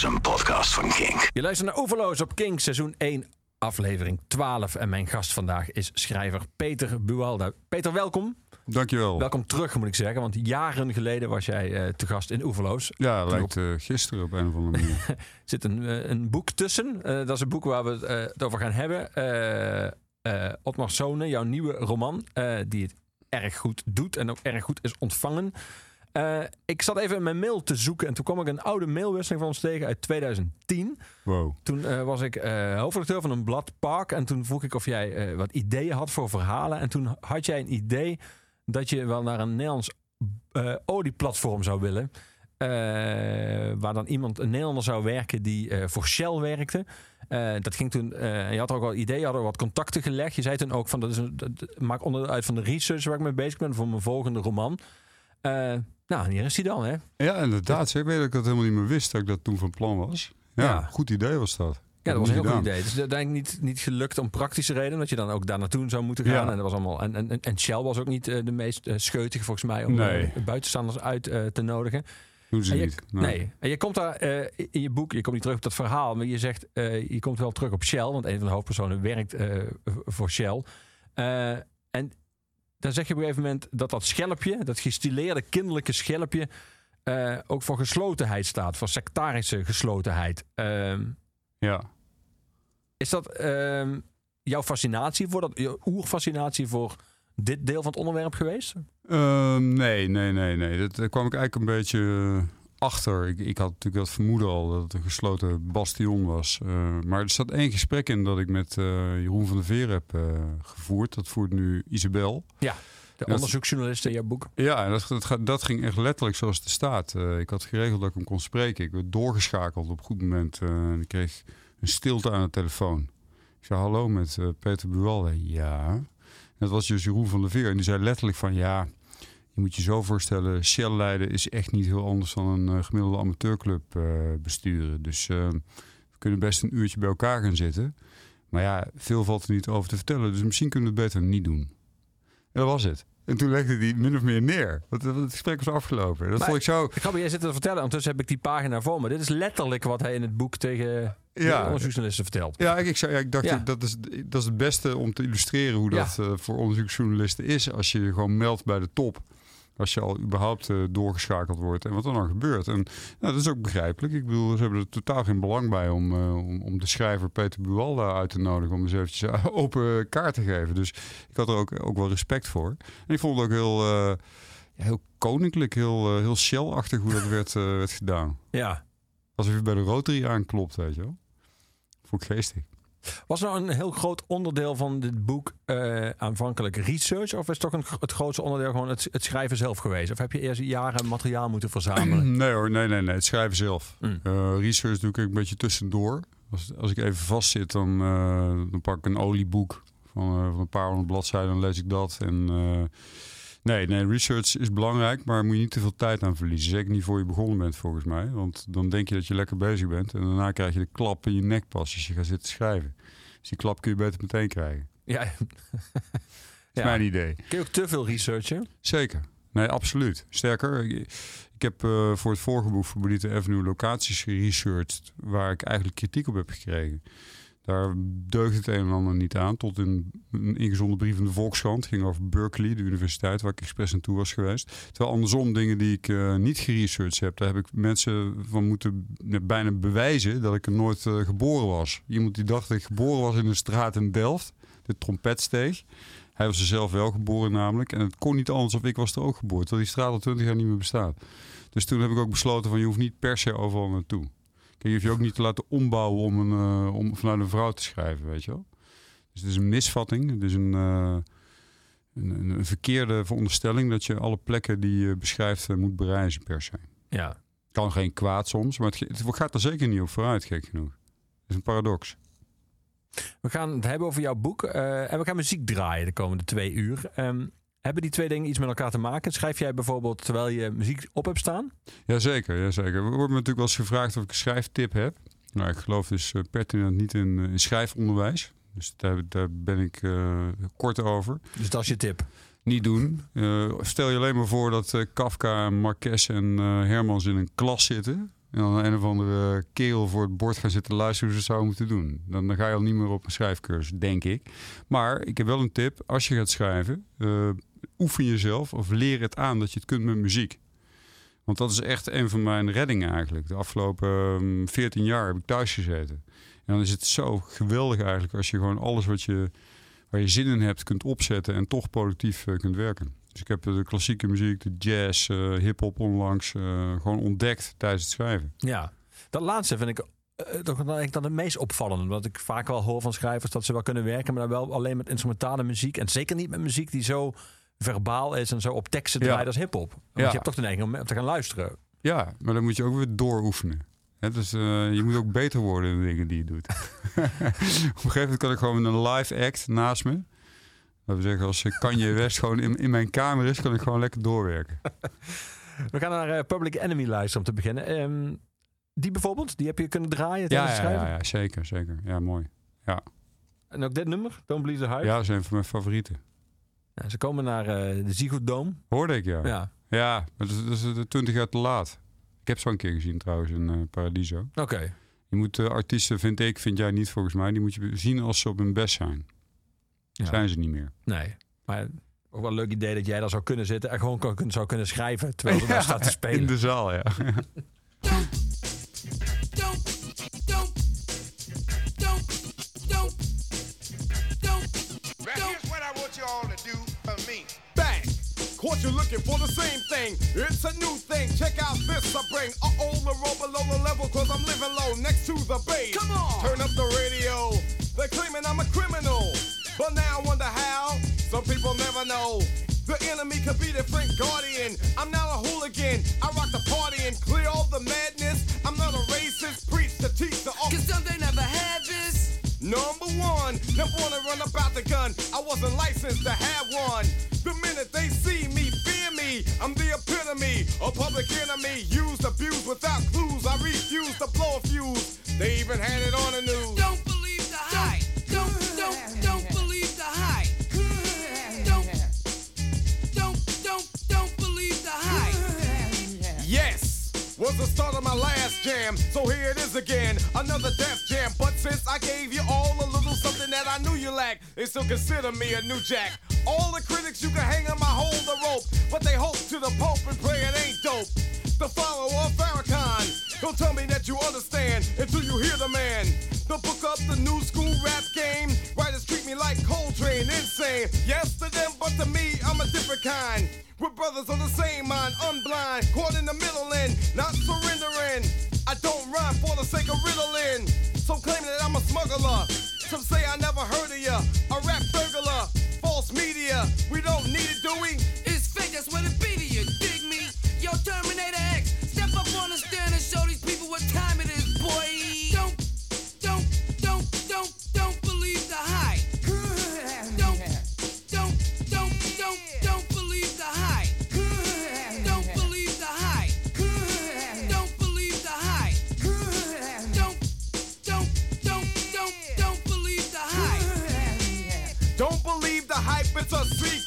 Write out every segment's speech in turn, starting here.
is een podcast van Kink. Je luistert naar Overloos op King, seizoen 1, aflevering 12. En mijn gast vandaag is schrijver Peter Buwalda. Peter, welkom. Dankjewel. Welkom terug, moet ik zeggen. Want jaren geleden was jij uh, te gast in Oeverloos. Ja, lijkt uh, gisteren op een of andere manier. er zit een, uh, een boek tussen. dat is een boek waar we het over gaan hebben. Otmar Sone, jouw nieuwe roman, die het erg goed doet en ook erg goed is ontvangen. Uh, ik zat even in mijn mail te zoeken en toen kwam ik een oude mailwisseling van ons tegen uit 2010. Wow. Toen uh, was ik uh, hoofdredacteur van een blad Park en toen vroeg ik of jij wat ideeën had voor verhalen. En toen had jij een idee dat je wel naar een Nederlands olieplatform zou willen. waar dan iemand, een Nederlander zou werken die voor Shell werkte. dat ging toen, je had ook al ideeën, je had er wat contacten gelegd. Je zei toen ook van, dat, is een, dat maakt onderdeel uit van de research waar ik mee bezig ben voor mijn volgende roman. Nou, hier is hij dan, hè? Ja, inderdaad. Ik weet dat ik dat helemaal niet meer wist dat ik dat toen van plan was. Ja, ja. goed idee was dat. Ja, dat was een heel goed idee. Het is uiteindelijk niet, niet gelukt om praktische redenen. Dat je dan ook daar naartoe zou moeten gaan. Ja. En, dat was allemaal, en, en, en Shell was ook niet uh, de meest uh, scheutige volgens mij om nee. uh, buitenstaanders uit te nodigen. Doen ze en je, niet. Nee. nee. En je komt daar in je boek, je komt niet terug op dat verhaal. Maar je zegt, je komt wel terug op Shell. Want een van de hoofdpersonen werkt voor Shell. en dan zeg je op een gegeven moment dat dat schelpje, dat gestileerde kinderlijke schelpje, uh, ook voor geslotenheid staat, voor sectarische geslotenheid. Uh, ja. Is dat uh, jouw fascinatie voor dat, jouw oerfascinatie voor dit deel van het onderwerp geweest? Ehm, nee, nee, nee, nee. Dat, daar kwam ik eigenlijk een beetje achter. Ik, ik, had natuurlijk dat vermoeden al dat het een gesloten bastion was. Uh, maar er zat één gesprek in dat ik met uh, Jeroen van der Veer heb uh, gevoerd. Dat voert nu Isabel. Ja, de onderzoeksjournalist in jouw boek. Ja, dat, dat, dat, ging echt letterlijk zoals het staat. ik had geregeld dat ik hem kon spreken. Ik werd doorgeschakeld op een goed moment. en ik kreeg een stilte aan de telefoon. Ik zei hallo met Peter Buwalde. Ja. dat was dus Jeroen van der Veer. En die zei letterlijk van ja moet je zo voorstellen, Shell leiden is echt niet heel anders dan een uh, gemiddelde amateurclub uh, besturen. Dus uh, we kunnen best een uurtje bij elkaar gaan zitten. Maar ja, veel valt er niet over te vertellen. Dus misschien kunnen we het beter niet doen. En dat was het. En toen legde hij min of meer neer. Want het gesprek was afgelopen. Dat maar, vond ik zo. Ik ga jij zitten te vertellen. Ondertussen heb ik die pagina voor me. Dit is letterlijk wat hij in het boek tegen ja. de onderzoeksjournalisten vertelt. Ja, ik, zei, ja, ik dacht, ja. dat, is, dat is het beste om te illustreren hoe dat ja. voor onderzoeksjournalisten is. Als je je gewoon meldt bij de top. Als je al überhaupt uh, doorgeschakeld wordt en wat er dan gebeurt. En nou, dat is ook begrijpelijk. Ik bedoel, ze hebben er totaal geen belang bij om, uh, om, om, de schrijver Peter Buwalda uit te nodigen. Om eens eventjes open kaart te geven. Dus ik had er ook, ook wel respect voor. En ik vond het ook heel, uh, heel koninklijk, heel, heel shell-achtig hoe dat werd, werd gedaan. Ja. Alsof je bij de Rotary aanklopt, weet je wel. Vond ik geestig. Was nou een heel groot onderdeel van dit boek uh, aanvankelijk research? Of is toch een, het grootste onderdeel gewoon het, het, schrijven zelf geweest? Of heb je eerst jaren materiaal moeten verzamelen? Nee hoor, nee, nee, nee. Het schrijven zelf. Mm. Uh, research doe ik een beetje tussendoor. Als, als ik even vastzit, dan, uh, dan pak ik een olieboek van, van een paar honderd bladzijden. Dan lees ik dat. En nee, nee, research is belangrijk, maar moet je niet te veel tijd aan verliezen. Zeker niet voor je begonnen bent, volgens mij. Want dan denk je dat je lekker bezig bent. En daarna krijg je de klap in je nek pas als je gaat zitten schrijven. Dus die klap kun je beter meteen krijgen. Ja. Dat is ja. mijn idee. Kun je ook te veel researchen? Zeker. Nee, absoluut. Sterker, ik heb uh, voor het vorige boek voor Bonita Avenue locaties geresearched... waar ik eigenlijk kritiek op heb gekregen. Daar deugde het een en ander niet aan. Tot in een ingezonden brief in de Volkskrant. ging over Berkeley, de universiteit waar ik expres naartoe was geweest. Terwijl andersom dingen die ik uh, niet geresearched heb. Daar heb ik mensen van moeten bijna bewijzen dat ik er nooit uh, geboren was. Iemand die dacht dat ik geboren was in een straat in Delft. De trompetsteeg. Hij was er zelf wel geboren namelijk. En het kon niet anders of ik was er ook geboren. Terwijl die straat al twintig jaar niet meer bestaat. Dus toen heb ik ook besloten van je hoeft niet per se overal naartoe. Je hoeft je ook niet te laten ombouwen om, een, uh, om vanuit een vrouw te schrijven, weet je wel. Dus het is een misvatting. Het is een, uh, een, een, verkeerde veronderstelling dat je alle plekken die je beschrijft uh, moet bereizen per se. Ja. Kan geen kwaad soms, maar het, het gaat er zeker niet op vooruit, gek genoeg. Het is een paradox. We gaan het hebben over jouw boek en we gaan muziek draaien de komende twee uur. Um, hebben die twee dingen iets met elkaar te maken? Schrijf jij bijvoorbeeld terwijl je muziek op hebt staan? Jazeker, jazeker. We worden natuurlijk wel eens gevraagd of ik een schrijftip heb. Nou, ik geloof dus uh, pertinent niet in, uh, in, schrijfonderwijs. Dus daar, daar ben ik uh, kort over. Dus dat is je tip? Niet doen. stel je alleen maar voor dat Kafka, Marques en Hermans in een klas zitten. En dan een of andere kerel voor het bord gaan zitten luisteren hoe ze het zou moeten doen. Dan, dan ga je al niet meer op een schrijfcursus, denk ik. Maar ik heb wel een tip. Als je gaat schrijven, oefen jezelf of leer het aan dat je het kunt met muziek. Want dat is echt een van mijn reddingen eigenlijk. De afgelopen 14 ehm, jaar heb ik thuis gezeten. En dan is het zo geweldig eigenlijk als je gewoon alles wat je, waar je zin in hebt kunt opzetten en toch productief uh, kunt werken. Dus ik heb de klassieke muziek, de jazz, uh, hip-hop onlangs uh, gewoon ontdekt tijdens het schrijven. Ja, dat laatste vind ik toch dan ik dan het meest opvallende. Wat ik vaak wel hoor van schrijvers dat ze wel kunnen werken, maar dan wel alleen met instrumentale muziek. En zeker niet met muziek die zo verbaal is en zo op teksten draait als hip-hop. Ja. je hebt toch de neiging om te gaan luisteren. Ja, maar dan moet je ook weer dooroefenen. He, dus uh, je moet ook beter worden in de dingen die je doet. op een gegeven moment kan ik gewoon een live act naast me. Laten we zeggen, als Kanye West gewoon in, in mijn kamer is, kan ik gewoon lekker doorwerken. we gaan naar uh, Public Enemy luisteren om te beginnen. Um, die bijvoorbeeld, die heb je kunnen draaien tijdens ja, ja, ja, ja, zeker, zeker. Ja, mooi. Ja. En ook dit nummer, Don't Believe the Hype? Ja, dat is een van mijn favorieten. Ja, ze komen naar uh, de Ziggo Dome. Hoorde ik, ja. Ja, ja dat, is, dat is 20 jaar te laat. Ik heb zo een keer gezien trouwens in uh, Paradiso. Oké. Je moet uh, artiesten, vind ik, vind jij niet volgens mij, die moet je zien als ze op hun best zijn. Ja. Zijn ze niet meer. Nee, maar ook wel een leuk idee dat jij daar zou kunnen zitten en gewoon kan, zou kunnen schrijven terwijl ze daar staat te spelen. In de zaal, ja. Caught you looking for the same thing. It's a new thing. Check out this I bring. Uh oh, the roll below the level, cause I'm living low next to the base. Come on. Turn up the radio. They're claiming I'm a criminal. But now I wonder how. Some people never know. The enemy could be the Frank Guardian. I'm not a hooligan. I rock the party and clear all the madness. I'm not a racist. Preach to teach the Cause some they never had this. Number one, never wanna run about the gun. I wasn't licensed to have one. The minute they see me, I'm the epitome, of public enemy. Used, abused without clues. I refuse to blow a fuse. They even had it on the jam. So here it is again, another death jam. But since I gave you all a little something that I knew you lacked, they still consider me a new jack. All the critics you can hang on my hold the rope, but they hope to the Pope and pray it ain't dope. The follower of Farrakhan, don't tell me that you understand until you hear the man. The book up the new school rap game. Writers treat me like Coltrane, insane. Yes to them, but to me, I'm a different kind. We're brothers on the same mind, unblind, caught in the middle and not surrendering. I don't rhyme for the sake of riddling. So claiming that I'm a smuggler. Some say I never heard of ya. A rap burglar, false media. We don't need it, do we? It's fake, that's what it be to you. Dig me? Yo, Terminator X,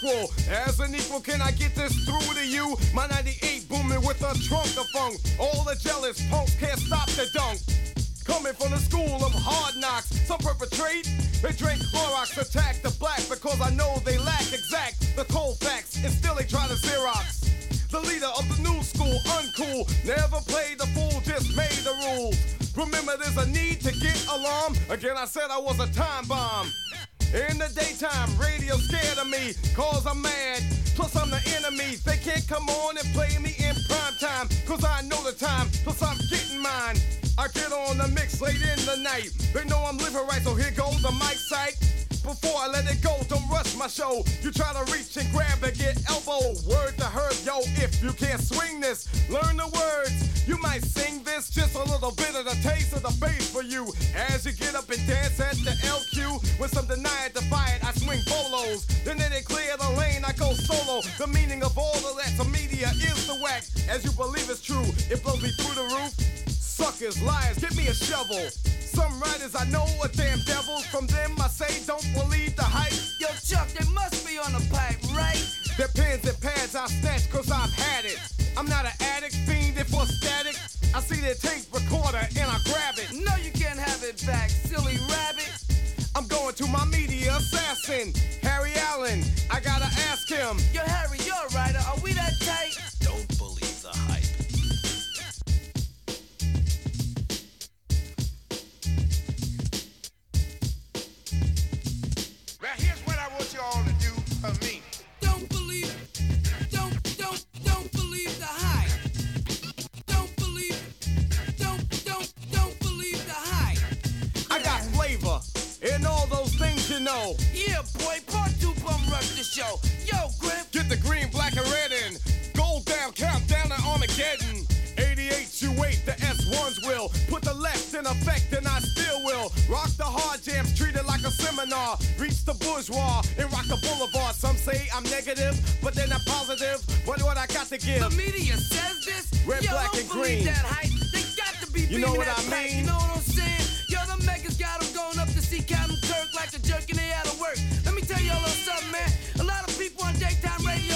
a sequel. As an equal, can I get this through to you? My 98 booming with a trunk of funk. All the jealous punks can't stop the dunk. Coming from the school of hard knocks, some perpetrate. They drink Clorox, attack the black because I know they lack exact the cold facts, and still they try to Xerox. The leader of the new school, uncool, never played the fool, just made the rules. Remember, there's a need to get alarm. Again, I said I was a time bomb. In the daytime, radio scared of me, cause I'm mad. Plus, I'm the enemy. They can't come on and play me in prime time, cause I know the time. Plus, I'm getting mine. I get on the mix late in the night. They know I'm living right, so here goes the mic sight. Before I let it go, don't rush my show. You try to reach and grab and get elbow. Word to herb, yo, if you can't swing this, learn the words. You might sing this, just a little bit of the taste of the bass for you. As you get up and dance at the LQ, with some deny it, defy I swing bolos. Then they clear the lane, I go solo. The meaning of all of that to media is the whack. As you believe it's true, it blows me through the roof. Suckers, liars, give me a shovel. Some writers I know are damn devils. From them I say don't believe the hype. Yo, Chuck, they must be on a pipe, right? Their pens and pads I snatch cause I've had it. I'm not an addict, fiend if for static. I see their tape recorder and I grab it. No, you can't have it back, silly rabbit. I'm going to my media assassin, Harry Allen. I gotta ask him. Yo, Harry, you're a writer. Are we that tight? Know. Yeah, boy, part two bum rush the show. Yo, Griff, Get the green, black, and red in. Gold down, countdown to Armageddon. 88 you wait, the S1s will. Put the left in effect, and I still will. Rock the hard jams, treat it like a seminar. Reach the bourgeois and rock the boulevard. Some say I'm negative, but then I'm positive. What what I got to give? the media says this. Red, Yo, black, and green. that hype. They got to be You know what I mean? You know what I'm saying? Yo, the megas got them going up to see Captain Kirk like a jerk and they out of work. Let me tell y'all a little something, man. A lot of people on daytime radio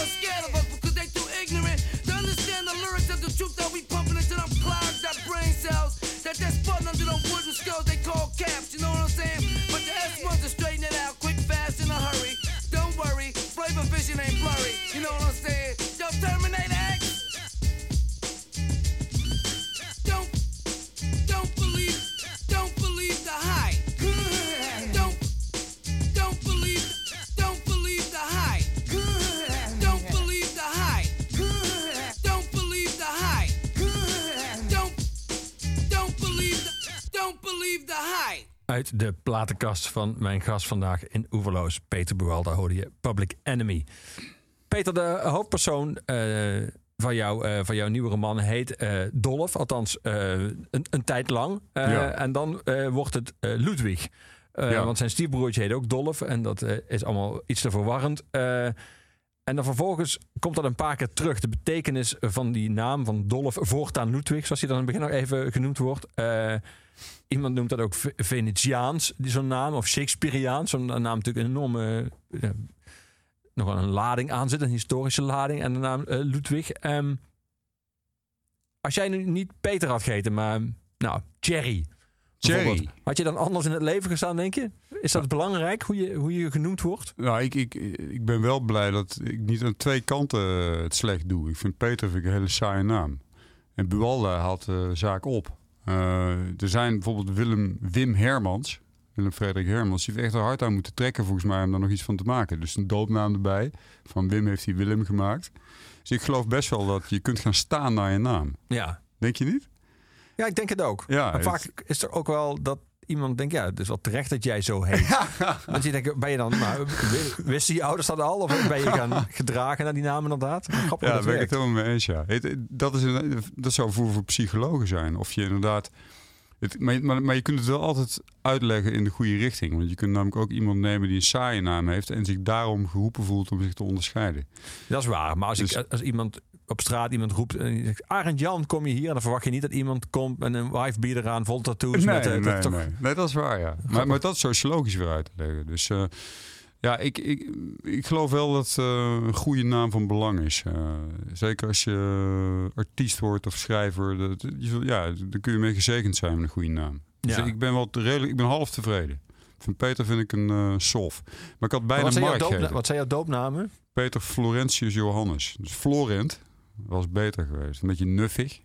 believe the hype. Uit de platenkast van mijn gast vandaag in Oeverloos, Peter Buwalda, hoorde je Public Enemy. Peter, de hoofdpersoon eh, van, jou, eh, van jouw nieuwe roman heet eh, Dolf, althans eh, een, een tijd lang. Eh, Ja. En dan eh, wordt het eh, Ludwig. Eh, Ja. Want zijn stiefbroertje heet ook Dolf en dat is allemaal iets te verwarrend. En dan vervolgens komt dat een paar keer terug. De betekenis van die naam van Dolf voortaan Ludwig, zoals hij dan in het begin nog even genoemd wordt. Eh, iemand noemt dat ook Ve- Venetiaans, zo'n naam, of Shakespeareaans. Zo'n naam natuurlijk een enorme, nog wel een lading aan zit, een historische lading. En de naam eh, Ludwig. Ehm, als jij nu niet Peter had gegeten, maar nou, Jerry. Bijvoorbeeld, Had je dan anders in het leven gestaan, denk je? Is dat belangrijk, hoe je, hoe je genoemd wordt? Nou, ik, ik, ik ben wel blij dat ik niet aan twee kanten eh, het slecht doe. Ik vind Peter vind ik een hele saaie naam. En Buwalda had de zaak op. Eh, er zijn bijvoorbeeld Willem, Wim Hermans, Willem Frederik Hermans, die heeft echt er hard aan moeten trekken volgens mij om daar nog iets van te maken. Dus een doopnaam erbij. Van Wim heeft hij Willem gemaakt. Dus ik geloof best wel dat je kunt gaan staan naar je naam. Ja. Denk je niet? Ja, ik denk het ook. Ja, het- vaak is er ook wel dat iemand denkt, ja, het is wel terecht dat jij zo heet. Want je denkt, ben je dan, w- wisten je ouders dat al? Of ben je gaan gedragen naar die naam inderdaad? Grappig Ja, dat ben ik het helemaal mee eens. Ja. Het- dat, is een, dat zou voor, voor psychologen zijn. Of je inderdaad. Het, maar, maar, maar je kunt het wel altijd uitleggen in de goede richting. Want je kunt namelijk ook iemand nemen die een saaie naam heeft. en zich daarom geroepen voelt om zich te onderscheiden. Dat is waar. Maar als, Dus- ik, als iemand op straat iemand roept en die zegt, Arend Jan, kom je hier? Dan verwacht je niet dat iemand komt met een wifebeater aan, vol tattoos. Nee, met, eh, nee, dat toch- nee. nee, dat is waar, ja. Maar, maar dat is sociologisch weer uit te leggen. Dus eh, ja, ik, ik, ik geloof wel dat eh, een goede naam van belang is. Eh, zeker als je artiest wordt of schrijver. Dat, je, zult- ja, dan kun je mee gezegend zijn met een goede naam. Dus ik ben wel redelijk, ik ben half tevreden. Van Peter vind ik een eh sof. Maar ik had bijna wat, zijn Mark doopna- gegeten. wat zijn jouw doopnamen? Peter Florentius Johannes. Dus Florent was beter geweest. Een beetje nuffig.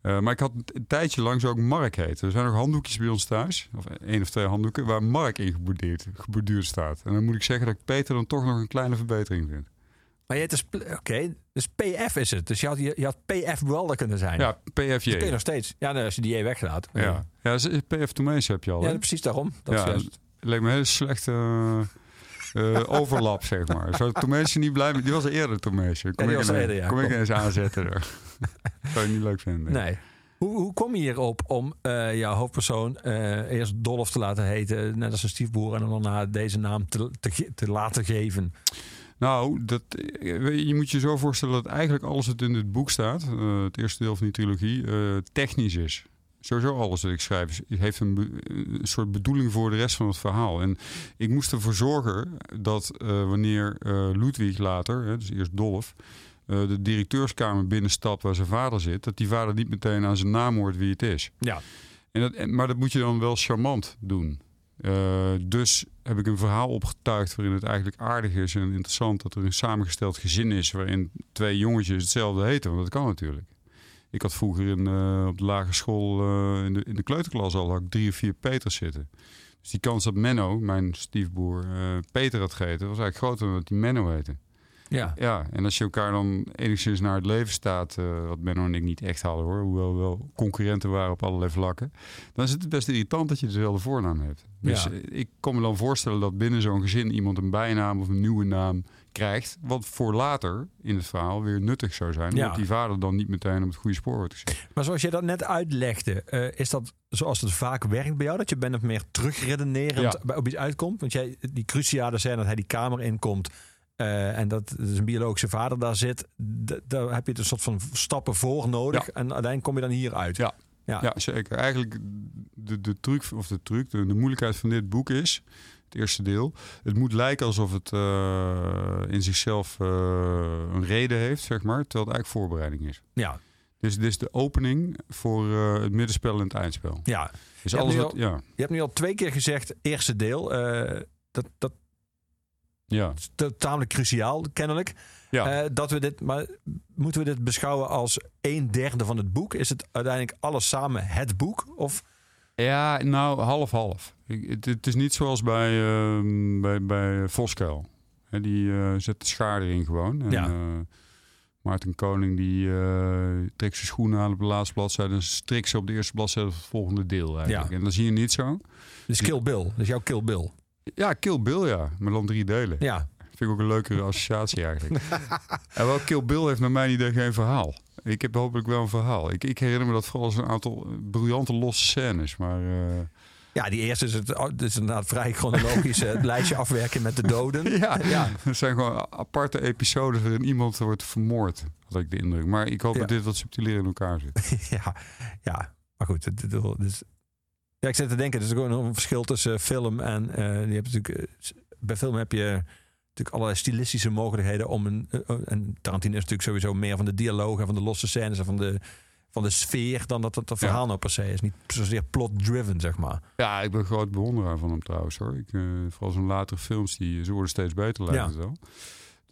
Eh, maar ik had een tijdje lang zo ook Mark heten. Er zijn nog handdoekjes bij ons thuis. Of één of twee handdoeken. Waar Mark in geborduurd, geborduurd staat. En dan moet ik zeggen dat ik Peter dan toch nog een kleine verbetering vind. Maar je heet dus, oké, dus PF is het. Dus je had, je, je had PF Welder kunnen zijn. Ja, PFJ. Dat kun je Ja, nog steeds. Ja, nou, als je die E weglaat. ja. ja PF Tomees heb je al. Ja, precies daarom. Dat Ja, is het leek me een hele slechte eh, eh, overlap, zeg maar. Zou Tomeesje niet blij met... Die was eerder Tomeesje. Kom ik eerder, ja. Kom ik eens aanzetten. Zou je niet leuk vinden. Nee. Hoe, hoe kom je hierop om eh, jouw hoofdpersoon eh, eerst Dolph te laten heten, net als zijn stiefbroer, en dan daarna deze naam te, te, laten geven? Nou, dat, je moet je zo voorstellen dat eigenlijk alles wat in dit boek staat, het eerste deel van die trilogie, technisch is. Sowieso alles wat ik schrijf heeft een, soort bedoeling voor de rest van het verhaal. En ik moest ervoor zorgen dat eh, wanneer eh, Ludwig later, hè, dus eerst Dolf, eh, de directeurskamer binnenstapt waar zijn vader zit, dat die vader niet meteen aan zijn naam hoort wie het is. Ja. En dat, en- maar dat moet je dan wel charmant doen. Dus heb ik een verhaal opgetuigd waarin het eigenlijk aardig is en interessant dat er een samengesteld gezin is waarin twee jongetjes hetzelfde heten. Want dat kan natuurlijk. Ik had vroeger in, eh, op de lagere school eh, in, de, in de kleuterklas al had ik drie of vier Peters zitten. Dus die kans dat Menno, mijn stiefbroer, eh, Peter had gegeten, was eigenlijk groter dan dat hij Menno heette. Ja. Ja, en als je elkaar dan enigszins naar het leven staat, wat Benno en ik niet echt hadden hoor, hoewel we wel concurrenten waren op allerlei vlakken, dan is het best irritant dat je dezelfde voornaam hebt. Dus Ja. ik kan me dan voorstellen dat binnen zo'n gezin iemand een bijnaam of een nieuwe naam krijgt, wat voor later in het verhaal weer nuttig zou zijn, Ja. omdat die vader dan niet meteen op het goede spoor wordt gezet. Maar zoals jij dat net uitlegde, eh, is dat zoals het vaak werkt bij jou? Dat je bent of meer terugredenerend Ja. bij, op iets uitkomt? Want jij, die cruciale scène dat hij die kamer inkomt eh, en dat zijn biologische vader daar zit, daar heb je een soort van stappen voor nodig. Ja. En uiteindelijk kom je dan hier uit. Ja. Ja. Ja, zeker. Eigenlijk de, de truc, of de truc, de, de moeilijkheid van dit boek is, het eerste deel, het moet lijken alsof het eh, in zichzelf eh, een reden heeft, zeg maar, terwijl het eigenlijk voorbereiding is. Ja. Dus dit is de opening voor eh, het middenspel en het eindspel. ja. Dus Je hebt alles wat, al- ja, Je hebt nu al twee keer gezegd, eerste deel. eh, dat, dat ja, is tamelijk cruciaal, kennelijk. ja. Dat we dit, maar moeten we dit beschouwen als een derde van het boek? Is het uiteindelijk alles samen het boek? Of ja, nou, half-half. Het, het is niet zoals bij, ehm, bij, bij Voskuil. Hè, die eh, zet de schaar erin gewoon. En, Ja. eh, Maarten Koning die eh, trekt zijn schoenen aan op de laatste bladzijde... en strikt ze op de eerste bladzijde van het volgende deel eigenlijk. Ja. En dan zie je niet zo. dus Kill Bill, dus jouw Kill Bill. Ja, Kill Bill ja, maar dan drie delen. Ja, Vind ik ook een leukere associatie eigenlijk. en wel, Kill Bill heeft naar mijn idee geen verhaal. Ik heb hopelijk wel een verhaal. Ik, ik herinner me dat vooral als een aantal briljante losse scènes. Maar eh, ja die eerste is, het, het is inderdaad vrij chronologisch. eh, het lijstje afwerken met de doden. ja, Ja. het zijn gewoon aparte episodes waarin iemand wordt vermoord. Had ik de indruk. Maar ik hoop Ja. dat dit wat subtieler in elkaar zit. ja, ja, maar goed. Het, het, het is- ja, ik zit te denken, er is gewoon een verschil tussen film en... eh, je hebt natuurlijk, bij film heb je natuurlijk allerlei stilistische mogelijkheden om een... eh, eh, en Tarantino is natuurlijk sowieso meer van de dialoog en van de losse scènes en van de, van de sfeer... dan dat het een verhaal nou per se is. Niet zozeer plot-driven, zeg maar. Ja, ik ben groot bewonderaar van hem trouwens hoor. Ik, eh, vooral zijn latere films, die, ze worden steeds beter lijkt Ja. het wel.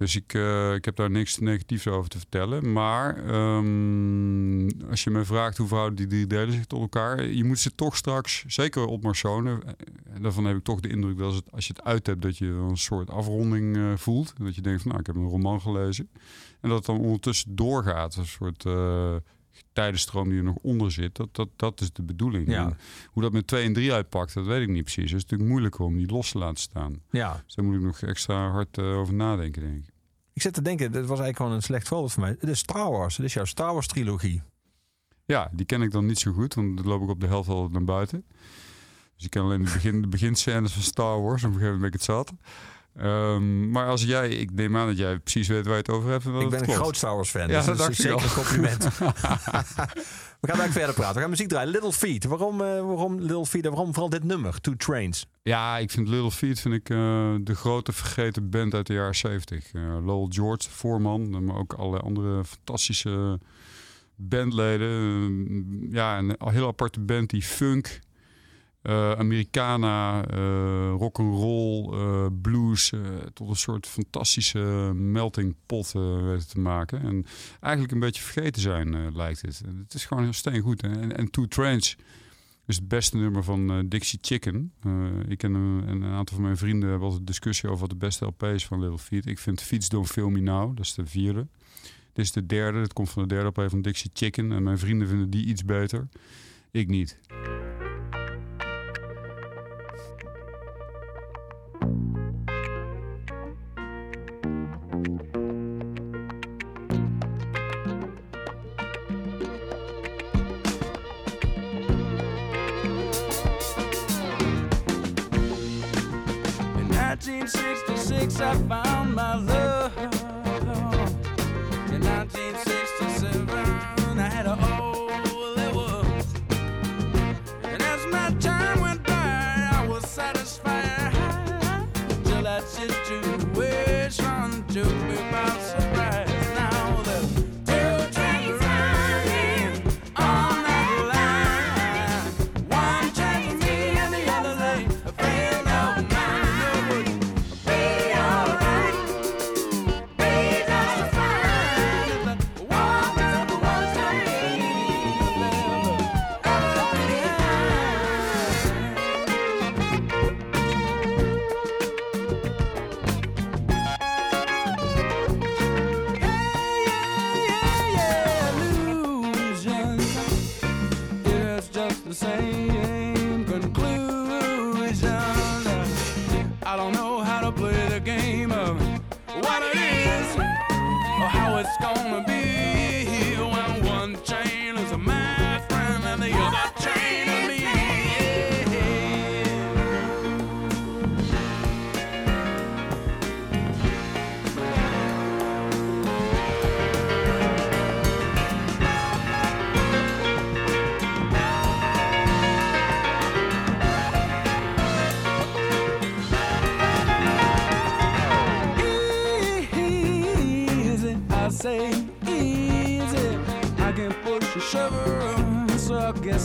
Dus ik, eh, ik heb daar niks negatiefs over te vertellen. Maar ehm, als je me vraagt hoe verhouden die drie delen zich tot elkaar... je moet ze toch straks, zeker op Marsonen... eh, daarvan heb ik toch de indruk dat als, het, als je het uit hebt... dat je een soort afronding eh, voelt. Dat je denkt van, nou, ik heb een roman gelezen. En dat het dan ondertussen doorgaat. Een soort tijdenstroom die er nog onder zit. Dat, dat, dat is de bedoeling. Ja. Hoe dat met 2 en 3 uitpakt, dat weet ik niet precies. Het is natuurlijk moeilijker om die los te laten staan. Ja, Dus daar moet ik nog extra hard over nadenken, denk ik. Ik zit te denken, dit was eigenlijk gewoon een slecht voorbeeld voor mij. Het is Star Wars, het is jouw Star Wars trilogie. Ja, die ken ik dan niet zo goed, want dan loop ik op de helft al naar buiten. Dus ik ken alleen de, begin, de beginscènes van Star Wars. Op een gegeven moment ben ik het zat. Ehm, maar als jij, ik neem aan dat jij precies weet waar je het over hebt. en dat Ik ben een groot Star Wars fan. Ja, dus dat dat is zeker een compliment. we gaan eigenlijk verder praten. We gaan muziek draaien. Little Feet. Waarom, eh, waarom Little Feet waarom vooral dit nummer? Two Trains. Ja, ik vind Little Feat vind ik, eh, de grote vergeten band uit de jaren 70. Eh, Lowell George, voorman, maar ook alle andere fantastische bandleden. Eh, ja, een heel aparte band die funk, eh Americana, eh rock and roll, eh, blues, tot een soort fantastische melting pot te maken. En eigenlijk een beetje vergeten zijn, lijkt het. Het is gewoon heel steengoed. hè. En, en Two Trains is het beste nummer van Dixie Chicken. Ik en een, en een aantal van mijn vrienden hebben altijd discussie over wat de beste LP is van Little Feat. Ik vind Feats Don't Feel Me Now, dat is de vierde. Dit is de derde, dit komt van de derde LP van Dixie Chicken. En mijn vrienden vinden die iets beter. Ik niet. I found my love.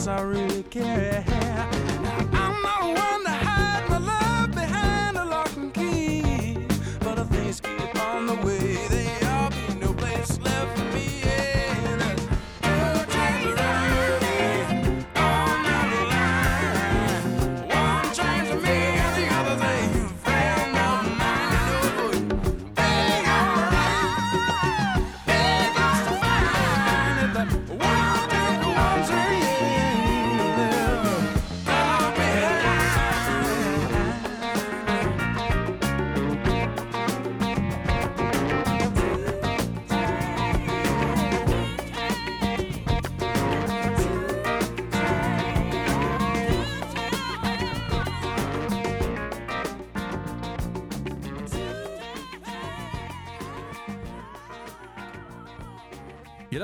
I really care.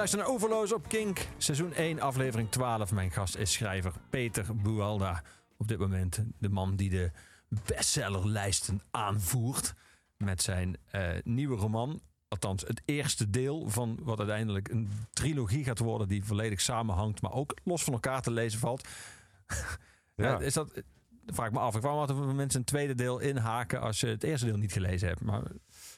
Luistert naar Overloos op Kink, seizoen 1, aflevering 12. Mijn gast is schrijver Peter Bualda. Op dit moment de man die de bestsellerlijsten aanvoert met zijn eh, nieuwe roman. Althans, het eerste deel van wat uiteindelijk een trilogie gaat worden die volledig samenhangt, maar ook los van elkaar te lezen valt. Ja. Eh, is dat, eh, vraag ik me af. Ik kwam altijd mensen een tweede deel inhaken als je het eerste deel niet gelezen hebt. Maar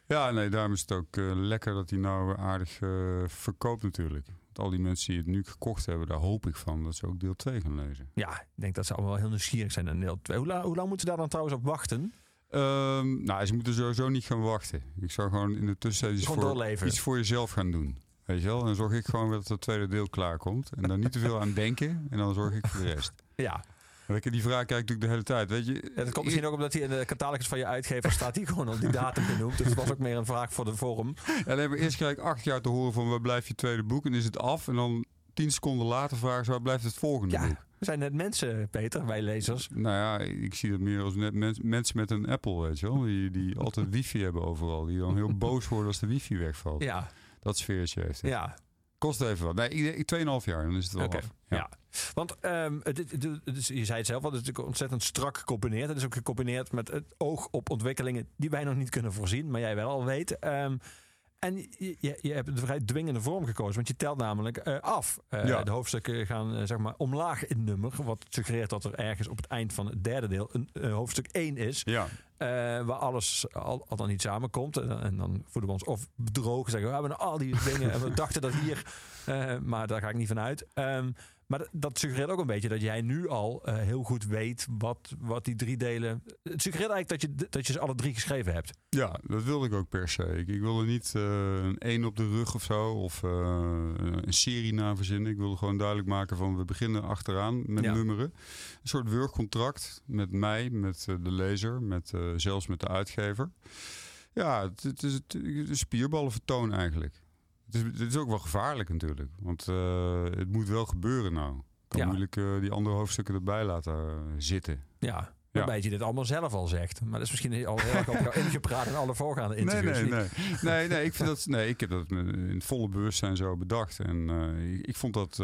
Ja, nee, daarom is het ook eh, lekker dat hij nou aardig eh, verkoopt natuurlijk. Want al die mensen die het nu gekocht hebben, daar hoop ik van dat ze ook deel 2 gaan lezen. ja, ik denk dat ze allemaal wel heel nieuwsgierig zijn naar deel 2. Hoe, la- hoe lang moeten ze daar dan trouwens op wachten? Ehm, nou, ze moeten sowieso niet gaan wachten. Ik zou gewoon in de tussentijd iets voor, doorleven. iets voor jezelf gaan doen. Weet je wel? En dan zorg ik gewoon dat het tweede deel klaar komt. En dan niet te veel aan denken. En dan zorg ik voor de rest. Ja, ik- die vraag krijg ik natuurlijk de hele tijd. Weet je, Ja, dat komt misschien ook omdat hij in de catalogus van je uitgever staat die gewoon al die datum genoemd. Dus het was ook meer een vraag voor de forum. Nee, maar eerst krijg ik acht jaar te horen van waar blijft je tweede boek? En is het af? En dan tien seconden later vragen ze waar blijft het volgende Ja, boek? we zijn net mensen, Peter, wij lezers. Nou ja, ik zie dat meer als net mens- mensen met een Apple, weet je wel. Die, die altijd wifi hebben overal. Die dan heel boos worden als de wifi wegvalt. Ja, Dat sfeertje heeft het. ja. Kost even wat. Nee, ik- ik- 2,5 jaar, dan is het wel Oké, af. ja. Want ehm, het, je zei het zelf al, het is natuurlijk ontzettend strak gecombineerd. Het is ook gecombineerd met het oog op ontwikkelingen die wij nog niet kunnen voorzien, maar jij wel al weet. Ehm, en je, je, je hebt een vrij dwingende vorm gekozen, want je telt namelijk eh, af. Eh, Ja. De hoofdstukken gaan eh, zeg maar omlaag in nummer, wat suggereert dat er ergens op het eind van het derde deel een hoofdstuk 1 is. Ja, waar alles al, al dan niet samenkomt. En, en dan voelen we ons of bedrogen. Zeggen we hebben al die dingen. en we dachten dat hier. Eh, maar daar ga ik niet van uit. Ehm, maar dat, suggereert ook een beetje dat jij nu al eh, heel goed weet wat, wat die drie delen. Het suggereert eigenlijk dat je, dat je ze alle drie geschreven hebt. ja, dat wilde ik ook per se. Ik, ik wilde niet eh, een één op de rug of zo. Of een serie na verzinnen. Ik wilde gewoon duidelijk maken van we beginnen achteraan met Ja. nummeren. Een soort wurgcontract met mij, met de lezer, met, zelfs met de uitgever. Ja, het, het is het, spierballenvertoon eigenlijk. Het is, het is ook wel gevaarlijk natuurlijk. Want eh, het moet wel gebeuren nou. Ik kan Ja. moeilijk eh, die andere hoofdstukken erbij laten eh, zitten. Ja. Waarbij je dit allemaal zelf al zegt. Maar dat is misschien al heel erg op jou ingepraat in alle voorgaande Nee, interviews. nee, nee. nee, nee, ik vind dat, nee, ik heb dat in het volle bewustzijn zo bedacht. En ik, ik vond dat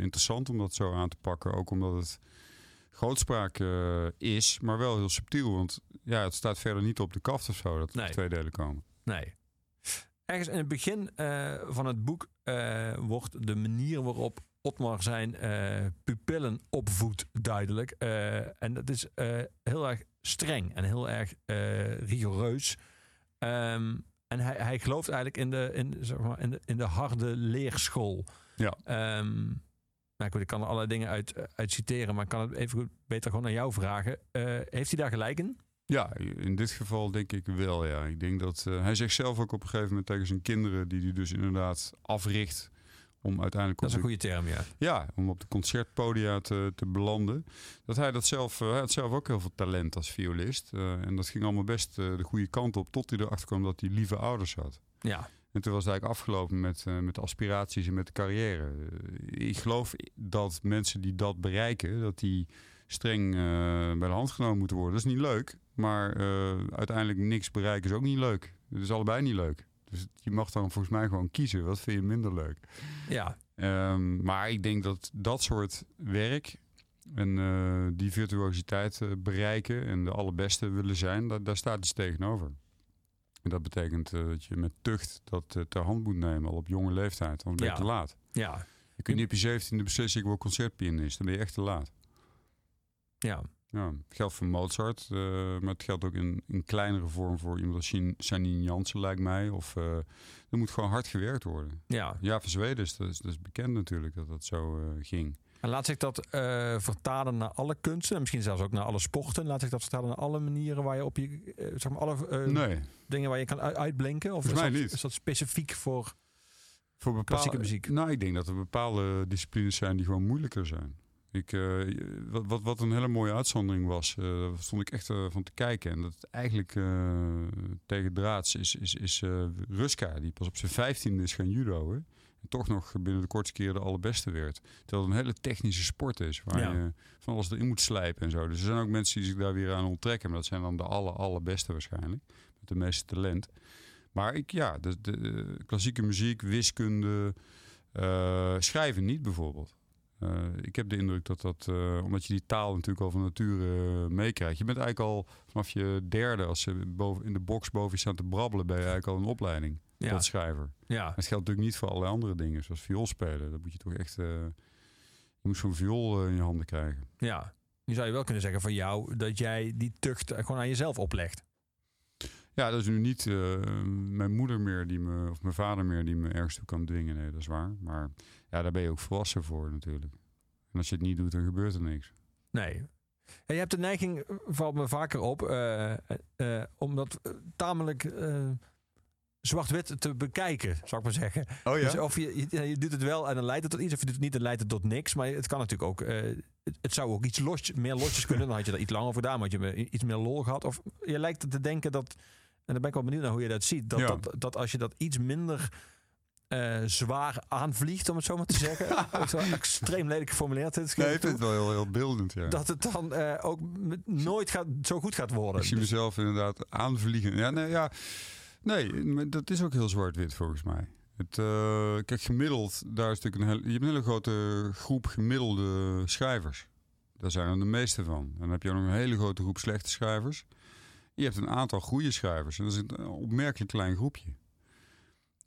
interessant om dat zo aan te pakken. Ook omdat het grootspraak is, maar wel heel subtiel. Want ja, het staat verder niet op de kaft of zo dat er Nee. twee delen komen. Nee. Ergens in het begin eh, van het boek eh, wordt de manier waarop Otmar zijn eh, pupillen opvoedt duidelijk. En dat is heel erg streng en heel erg rigoureus. Ehm, en hij, hij gelooft eigenlijk in de, in, zeg maar, in de, in de harde leerschool. Ja. Ehm, nou goed, ik kan er allerlei dingen uit, uit citeren, maar ik kan het even goed, beter gewoon aan jou vragen. Heeft hij daar gelijk in? Ja, in dit geval denk ik wel, ja. Ik denk dat... eh, hij zegt zelf ook op een gegeven moment tegen zijn kinderen... die hij dus inderdaad africht om uiteindelijk Dat is een de- goede term, ja. ja, om op de concertpodia te, te belanden. Dat hij dat zelf, eh, hij had zelf ook heel veel talent als violist. Eh, en dat ging allemaal best de goede kant op. Tot hij erachter kwam dat hij lieve ouders had. Ja, En toen was het eigenlijk afgelopen met, met de aspiraties en met de carrière. Ik geloof dat mensen die dat bereiken, dat die streng bij de hand genomen moeten worden. Dat is niet leuk. Maar eh, uiteindelijk niks bereiken is ook niet leuk. Het is allebei niet leuk. Dus je mag dan volgens mij gewoon kiezen. Wat vind je minder leuk? ja, Ehm, maar ik denk dat dat soort werk en eh, die virtuositeit eh, bereiken en de allerbeste willen zijn, daar, daar staat iets tegenover. En dat betekent dat je met tucht dat ter hand moet nemen, al op jonge leeftijd, anders ben je Ja. te laat. ja, Je kunt niet op je zeventiende beslissen, ik wil concertpianist, dan ben je echt te laat. ja. Ja, het geldt voor Mozart, eh, maar het geldt ook in, in kleinere vorm voor iemand als Janine Jansen, lijkt mij. Of, eh, er moet gewoon hard gewerkt worden. ja. Ja, van Zweden is dat, is, dat is bekend natuurlijk dat dat zo eh, ging. En laat zich dat vertalen naar alle kunsten en misschien zelfs ook naar alle sporten. Laat zich dat vertalen naar alle manieren waar je op je, zeg maar, alle Nee, dingen waar je kan uitblinken? Of dat, is dat specifiek voor... Voor bepaalde, Klassieke muziek. Nou, ik denk dat er bepaalde disciplines zijn die gewoon moeilijker zijn. Ik, eh, wat, wat, wat een hele mooie uitzondering was, eh, daar stond ik echt eh, van te kijken. En dat eigenlijk tegen draads is, is, is Ruska, die pas op zijn vijftiende is gaan judo. Hè? En toch nog binnen de kortste keer de allerbeste werd. Terwijl het een hele technische sport is, waar Ja. je van alles erin moet slijpen en zo. Dus er zijn ook mensen die zich daar weer aan onttrekken. Maar dat zijn dan de aller, allerbeste waarschijnlijk. Met de meeste talent. Maar ik, ja, de, de klassieke muziek, wiskunde, schrijven niet bijvoorbeeld. Eh, ik heb de indruk dat dat, eh, omdat je die taal natuurlijk al van nature eh, meekrijgt. Je bent eigenlijk al vanaf je derde, als ze boven, in de box boven je staan te brabbelen, ben je eigenlijk al een opleiding Ja, tot schrijver. ja, het geldt natuurlijk niet voor allerlei andere dingen, zoals viool spelen. Dat moet je toch echt, je moet zo'n viool in je handen krijgen. ja. Nu zou je wel kunnen zeggen van jou dat jij die tucht gewoon aan jezelf oplegt. Ja, dat is nu niet eh, mijn moeder meer die me, of mijn vader meer die me ergens toe kan dwingen. Nee, dat is waar. Maar ja, daar ben je ook volwassen voor natuurlijk. En als je het niet doet, dan gebeurt er niks. Nee. En je hebt de neiging, valt me vaker op, eh, eh, om dat tamelijk eh, zwart-wit te bekijken, zou ik maar zeggen. Oh Dus of je, je, je doet het wel en dan leidt het tot iets, of je doet het niet, dan leidt het tot niks. Maar het kan natuurlijk ook, eh, het, het zou ook iets los, meer losjes kunnen. Dan had je er iets langer over gedaan, maar had je iets meer lol gehad. Of je lijkt te denken dat, en dan ben ik wel benieuwd naar hoe je dat ziet, dat, Ja. dat, dat als je dat iets minder eh, zwaar aanvliegt, om het zo maar te zeggen. Extreem lelijk geformuleerd. dit Nee, ik vind het wel heel, heel beeldend, ja. dat het dan eh, ook nooit gaat, zo goed gaat worden. Ik zie Dus- mezelf inderdaad aanvliegen. Ja, nee, ja. nee dat is ook heel zwart-wit volgens mij. Het, eh, kijk, gemiddeld, daar is natuurlijk een, hele, je hebt een hele grote groep gemiddelde schrijvers. Daar zijn er de meeste van. En dan heb je ook nog een hele grote groep slechte schrijvers. Je hebt een aantal goede schrijvers. En dat is een opmerkelijk klein groepje.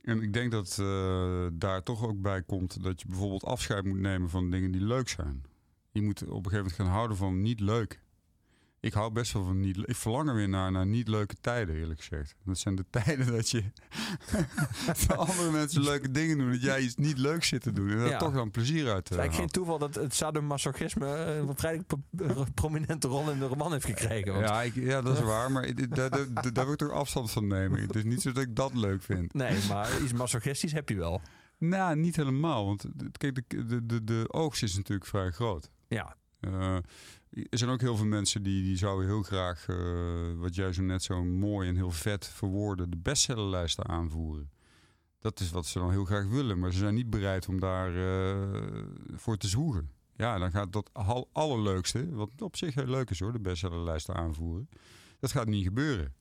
En ik denk dat eh, daar toch ook bij komt dat je bijvoorbeeld afscheid moet nemen van dingen die leuk zijn. Je moet op een gegeven moment gaan houden van niet leuk. Ik hou best wel van niet. Ik verlang er weer naar, naar niet leuke tijden, eerlijk gezegd. Dat zijn de tijden dat je voor andere mensen leuke dingen doet. Dat jij iets niet leuks zit te doen. En daar Ja. toch dan plezier uit te Het is eigenlijk geen toeval dat het sadomasochisme een vrij pro- prominente rol in de roman heeft gekregen. Want, Ja, ik, ja, dat is waar. Maar daar, daar, daar wil ik toch afstand van nemen. Het is niet zo dat ik dat leuk vind. Nee, maar iets masochistisch heb je wel. Nou, niet helemaal. Want het- kijk, de, de, de, de oogst is natuurlijk vrij groot. Ja, Eh, er zijn ook heel veel mensen die, die zouden heel graag, eh, wat jij zo net zo mooi en heel vet verwoordde, de bestsellerlijsten aanvoeren. Dat is wat ze dan heel graag willen, maar ze zijn niet bereid om daar eh, voor te zwoegen. Ja, dan gaat dat al- allerleukste, wat op zich heel leuk is hoor, de bestsellerlijsten aanvoeren. Dat gaat niet gebeuren.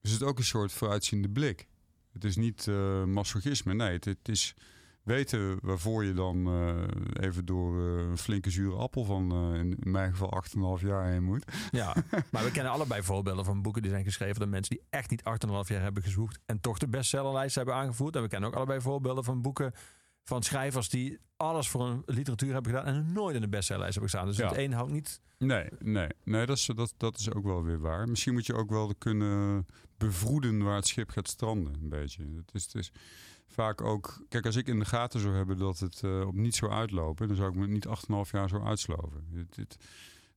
Dus het is ook een soort vooruitziende blik. Het is niet eh masochisme, nee, het is weten waarvoor je dan eh, even door eh, een flinke zure appel van eh, in, mijn geval 8,5 jaar heen moet. ja. maar we kennen allebei voorbeelden van boeken die zijn geschreven door mensen die echt niet 8,5 jaar hebben gezocht en toch de bestsellerlijst hebben aangevoerd. En we kennen ook allebei voorbeelden van boeken van schrijvers die alles voor een literatuur hebben gedaan en nooit in de bestsellerlijst hebben gestaan. Dus Ja. het een houdt niet. Nee, nee, nee dat, is, dat, dat is ook wel weer waar. Misschien moet je ook wel kunnen bevroeden waar het schip gaat stranden, een beetje. Het is, het is vaak ook... Kijk, als ik in de gaten zou hebben dat het eh, op niet zou uitlopen... dan zou ik me niet 8,5 jaar zo uitsloven.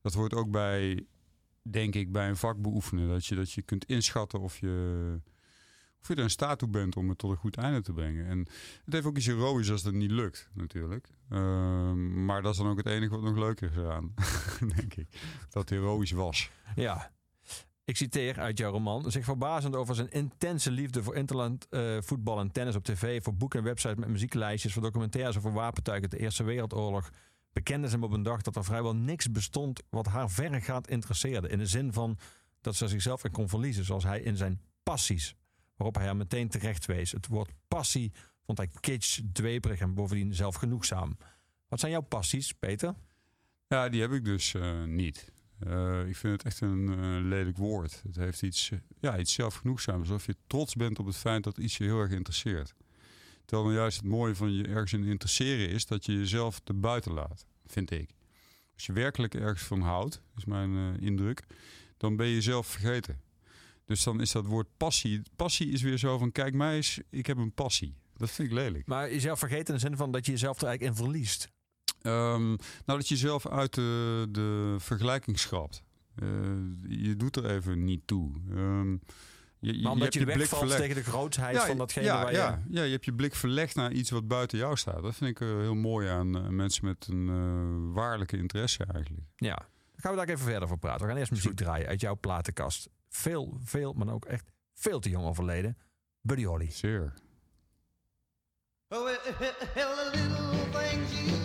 Dat hoort ook bij, denk ik, bij een vak beoefenen. Dat je, dat je kunt inschatten of je, of je er in staat toe bent om het tot een goed einde te brengen. En het heeft ook iets heroïs als het niet lukt, natuurlijk. Ehm, maar dat is dan ook het enige wat nog leuker is eraan, denk ik. Dat het heroïs was. Ja. Ik citeer uit jouw roman. Zich verbazend over zijn intense liefde voor interland, eh, voetbal en tennis op tv. Voor boeken en websites met muzieklijstjes. Voor documentaires over wapentuigen de Eerste Wereldoorlog. Bekende ze hem op een dag dat er vrijwel niks bestond wat haar verregaand interesseerde. In de zin van dat ze zichzelf in kon verliezen. Zoals hij in zijn passies. Waarop hij haar meteen terecht wees. Het woord passie vond hij kitsch, dweperig en bovendien zelfgenoegzaam. Wat zijn jouw passies, Peter? Ja, die heb ik dus eh, niet. Eh, ik vind het echt een eh, lelijk woord. Het heeft iets, eh, ja, iets zelfgenoegzaams. Alsof je trots bent op het feit dat iets je heel erg interesseert. Terwijl nou juist het mooie van je ergens in interesseren is dat je jezelf te buiten laat, vind ik. Als je werkelijk ergens van houdt, is mijn indruk, dan ben je jezelf vergeten. Dus dan is dat woord passie. Passie is weer zo van: kijk mij eens, ik heb een passie. Dat vind ik lelijk. Maar jezelf vergeten in de zin van dat je jezelf er eigenlijk in verliest. Ehm, nou, dat je jezelf uit de, de vergelijking schrapt. Eh, je doet er even niet toe. Ehm, je, je, Maar omdat hebt je, blik wegvalt verlegd. tegen de grootheid Ja, van datgene ja, waar je... ja, ja, je hebt je blik verlegd naar iets wat buiten jou staat. Dat vind ik eh, heel mooi aan eh, mensen met een eh, waarlijke interesse eigenlijk. Ja. Dan gaan we daar even verder voor praten. We gaan eerst muziek draaien uit jouw platenkast. Veel, veel, maar ook echt veel te jong overleden. Buddy Holly. Zeer. Oh, well, the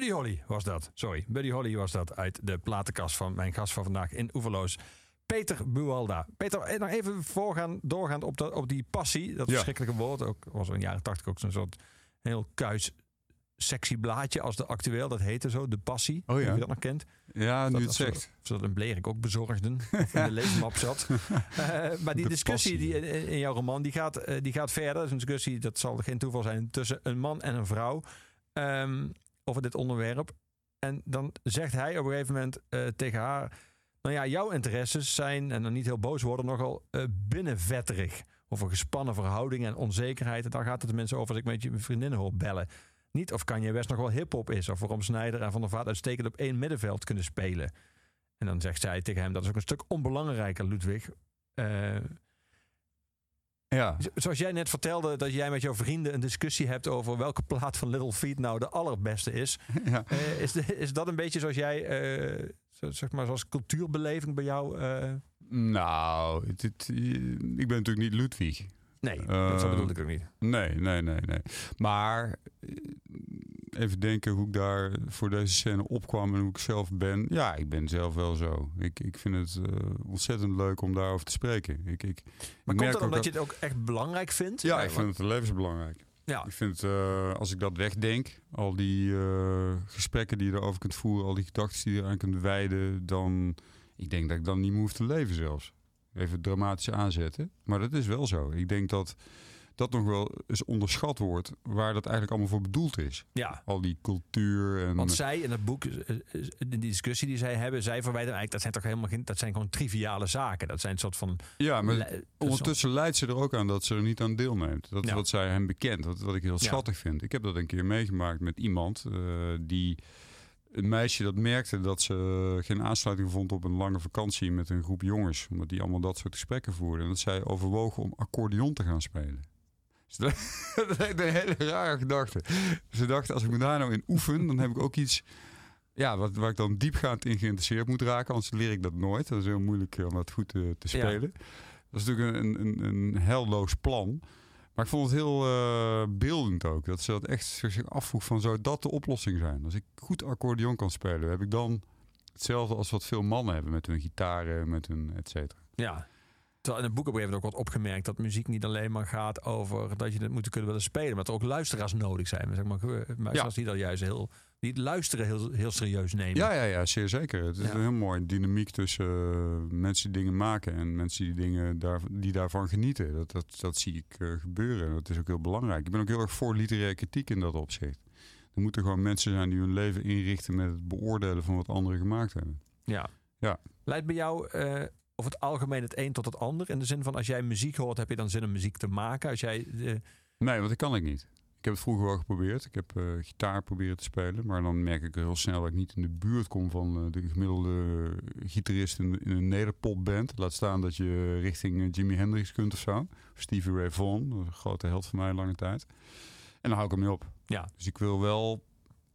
Buddy Holly was dat. Sorry, Buddy Holly was dat uit de platenkast van mijn gast van vandaag in Oeverloos. Peter Bualda. Peter, eh, nog even voorgaan, doorgaand op, dat, op die passie. Dat Ja. verschrikkelijke woord. Ook was er in de jaren tachtig ook zo'n soort heel kuis sexy blaadje als de actueel. Dat heette zo, de passie. Oh ja. Je dat nog kent. Ja, nu Dat het als ze- zegt. Ze dat in Blerik ook bezorgden. Of in de leesmap zat. Eh, maar die De discussie passie. die in, in jouw roman, die gaat, eh, die gaat verder. Dat is een discussie, dat zal geen toeval zijn, tussen een man en een vrouw. ehm, over dit onderwerp. En dan zegt hij op een gegeven moment eh, tegen haar... Nou ja, jouw interesses zijn, en dan niet heel boos worden, nogal eh, binnenvetterig. Over gespannen verhoudingen en onzekerheid. En daar gaat het tenminste over als ik met je vriendinnen hoor bellen. Niet of Kanye West nog wel hip-hop is. Of waarom Snijder en Van der Vaart uitstekend op één middenveld kunnen spelen. En dan zegt zij tegen hem: dat is ook een stuk onbelangrijker, Ludwig. Eh, Ja. zo- zoals jij net vertelde dat jij met jouw vrienden een discussie hebt over welke plaat van Little Feet nou de allerbeste is. ja. Eh, is, de- is dat een beetje zoals jij, eh, zeg maar, zoals cultuurbeleving bij jou? eh? Nou, ik ben natuurlijk niet Ludwig. nee, dat zo bedoelde ik ook niet. Nee, nee, nee, nee. Maar even denken hoe ik daar voor deze scène opkwam en hoe ik zelf ben. Ja, ik ben zelf wel zo. Ik, ik vind het eh, ontzettend leuk om daarover te spreken. Ik, ik, Maar ik komt merk dat ook omdat dat- je het ook echt belangrijk vindt? Ja, ik vind het levensbelangrijk. Ja, Ik vind, eh, als ik dat wegdenk, al die eh, gesprekken die je erover kunt voeren, al die gedachten die je eraan kunt wijden, dan, ik denk dat ik dan niet meer hoef te leven zelfs. Even dramatisch aanzetten. Maar dat is wel zo. Ik denk dat dat nog wel eens onderschat wordt waar dat eigenlijk allemaal voor bedoeld is. Ja, Al die cultuur en... want zij in het boek, eh, eh, in die discussie die zij hebben, zij verwijten eigenlijk, dat zijn toch helemaal geen, dat zijn gewoon triviale zaken. Dat zijn een soort van... ja, maar le- ondertussen leidt ze er ook aan dat ze er niet aan deelneemt. Dat is Ja. wat zij hem bekent, wat, wat ik heel Ja. schattig vind. Ik heb dat een keer meegemaakt met iemand eh, die... Een meisje dat merkte dat ze geen aansluiting vond op een lange vakantie met een groep jongens. Omdat die allemaal dat soort gesprekken voerden. En dat zij overwogen om accordeon te gaan spelen. Dat, is een hele rare gedachte. Ze dachten, als ik me daar nou in oefen, dan heb ik ook iets... Ja, wat, waar ik dan diepgaand in geïnteresseerd moet raken. Anders leer ik dat nooit. Dat is heel moeilijk eh, om dat goed te, te Ja. spelen. Dat is natuurlijk een, een, een helloos plan. Maar ik vond het heel eh, beeldend ook. Dat ze dat echt zich afvroeg van zou dat de oplossing zijn? Als ik goed accordeon kan spelen, heb ik dan hetzelfde als wat veel mannen hebben met hun gitaren, met hun et cetera. Ja. Terwijl in het boek op een gegeven moment ook wordt opgemerkt dat muziek niet alleen maar gaat over dat je het moet kunnen willen spelen, maar dat er ook luisteraars nodig zijn. Zeg maar, eh, die dat juist heel, die het luisteren heel, heel serieus nemen. Ja, ja, ja, zeer zeker. Het is een heel mooi dynamiek tussen eh, mensen die dingen maken en mensen die dingen daar, die daarvan genieten. Dat, dat, dat zie ik eh, gebeuren. en Dat is ook heel belangrijk. Ik ben ook heel erg voor literaire kritiek in dat opzicht. Er moeten gewoon mensen zijn die hun leven inrichten met het beoordelen van wat anderen gemaakt hebben. Ja. Ja. Leidt bij jou over het algemeen het een tot het ander? In de zin van als jij muziek hoort, heb je dan zin om muziek te maken? Als jij, eh, Nee, want dat kan ik niet. Ik heb het vroeger wel geprobeerd. Ik heb eh, gitaar proberen te spelen. Maar dan merk ik heel snel dat ik niet in de buurt kom van eh, de gemiddelde gitarist in, in een nederpopband. Laat staan dat je richting Jimi Hendrix kunt of zo. Of Stevie Ray Vaughan, een grote held van mij lange tijd. En dan hou ik ermee op. ja, Dus ik wil wel...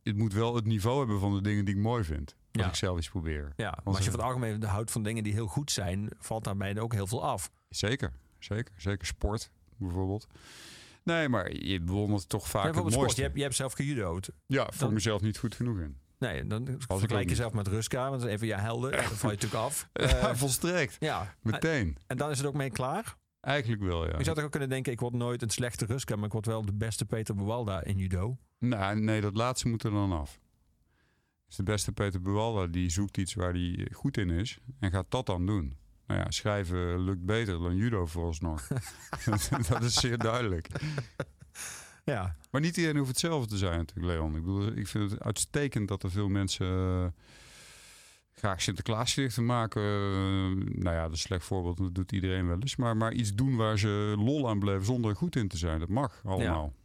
Het moet wel het niveau hebben van de dingen die ik mooi vind. Wat Ja. ik zelf eens probeer. ja. Maar als je van het algemeen houdt van dingen die heel goed zijn, valt daarbij ook heel veel af. Zeker, zeker. Zeker sport bijvoorbeeld. Nee, maar je bewondert toch vaak Ja, het sport. Je hebt, je hebt zelf gejudo'd. Ja, voor Dan- mezelf niet goed genoeg in. Nee, dan ook vergelijk jezelf met Ruska, want dat is even je helden. Dan val je natuurlijk af. Eh, volstrekt. ja, Meteen. en dan is het ook mee klaar. Eigenlijk wel, ja. Je zou toch ook kunnen denken, ik word nooit een slechte Ruska, maar ik word wel de beste Peter Buwalda in judo. Nou, nee, dat laatste moet er dan af. Dus de beste Peter Buwalda, die zoekt iets waar hij goed in is en gaat dat dan doen. Nou ja, schrijven lukt beter dan judo vooralsnog. dat is zeer duidelijk. Ja, Maar niet iedereen hoeft hetzelfde te zijn natuurlijk, Leon. Ik bedoel, ik vind het uitstekend dat er veel mensen eh, graag Sinterklaasgedichten maken. Eh, nou ja, dat is een slecht voorbeeld, dat doet iedereen wel eens. Maar, maar iets doen waar ze lol aan beleven zonder er goed in te zijn. Dat mag allemaal. Het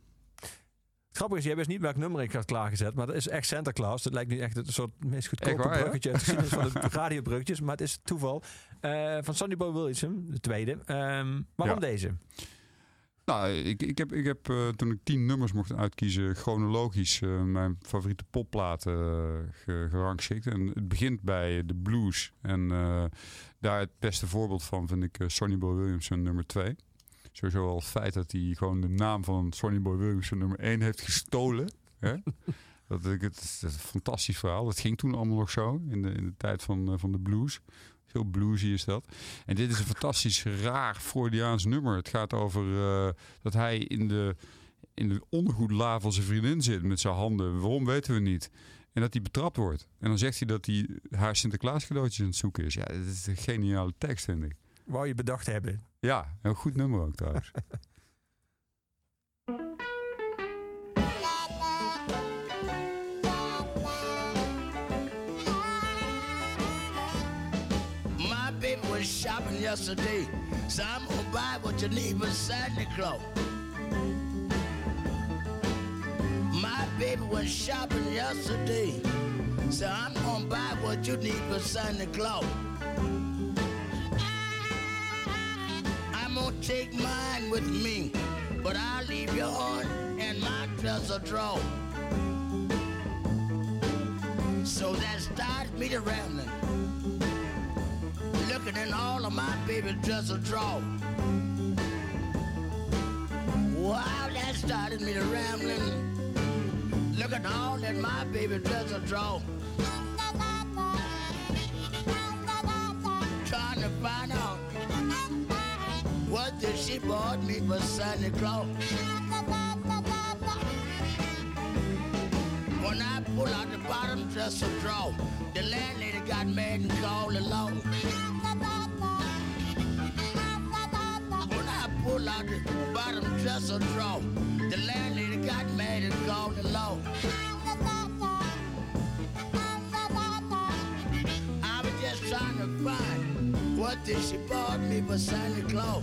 grappige is, jij wist niet welk nummer ik had klaargezet, maar dat is echt Santa Claus. Dat lijkt nu echt een soort meest goedkope waar, bruggetje geschiedenis van de radiobruggetjes, maar het is toeval. Eh, van Sonny Boy Williamson, de tweede. Ehm, waarom Ja. deze? Nou, ik, ik heb, ik heb eh, toen ik tien nummers mocht uitkiezen, chronologisch eh, mijn favoriete popplaten ge- gerangschikt. En het begint bij de blues. En daar het beste voorbeeld van vind ik Sonny Boy Williamson nummer 2. Sowieso al het feit dat hij gewoon de naam van Sonny Boy Williamson nummer 1 heeft gestolen. Hè? Dat, ik- het is een fantastisch verhaal. Dat ging toen allemaal nog zo in de, in de tijd van, eh, van de blues. Heel bluesy is dat. En dit is een fantastisch raar Freudiaans nummer. Het gaat over eh, dat hij in de, in de ondergoedla van zijn vriendin zit met zijn handen. Waarom weten we niet. En dat hij betrapt wordt. En dan zegt hij dat hij haar Sinterklaas cadeautjes aan het zoeken is. Ja, dat is een geniale tekst, vind ik. Wou je bedacht hebben? Ja, een goed nummer ook trouwens. My baby was shopping yesterday, so I'm gonna buy what you need for Santa Claus. My baby was shopping yesterday, so I'm gonna buy what you need for Santa Claus. Gonna take mine with me, but I'll leave yours in my dresser drawer. So that started me to rambling looking in all of my baby dresser drawer. Wow, that started me to rambling, looking all in my baby dresser drawer. Trying to find out after she bought me for Santa Claus. When I pull out the bottom dresser drawer, the landlady got mad and called the law. When I pull out the bottom dresser drawer, the landlady got mad and called the law. Did she bought me for Santa Claus.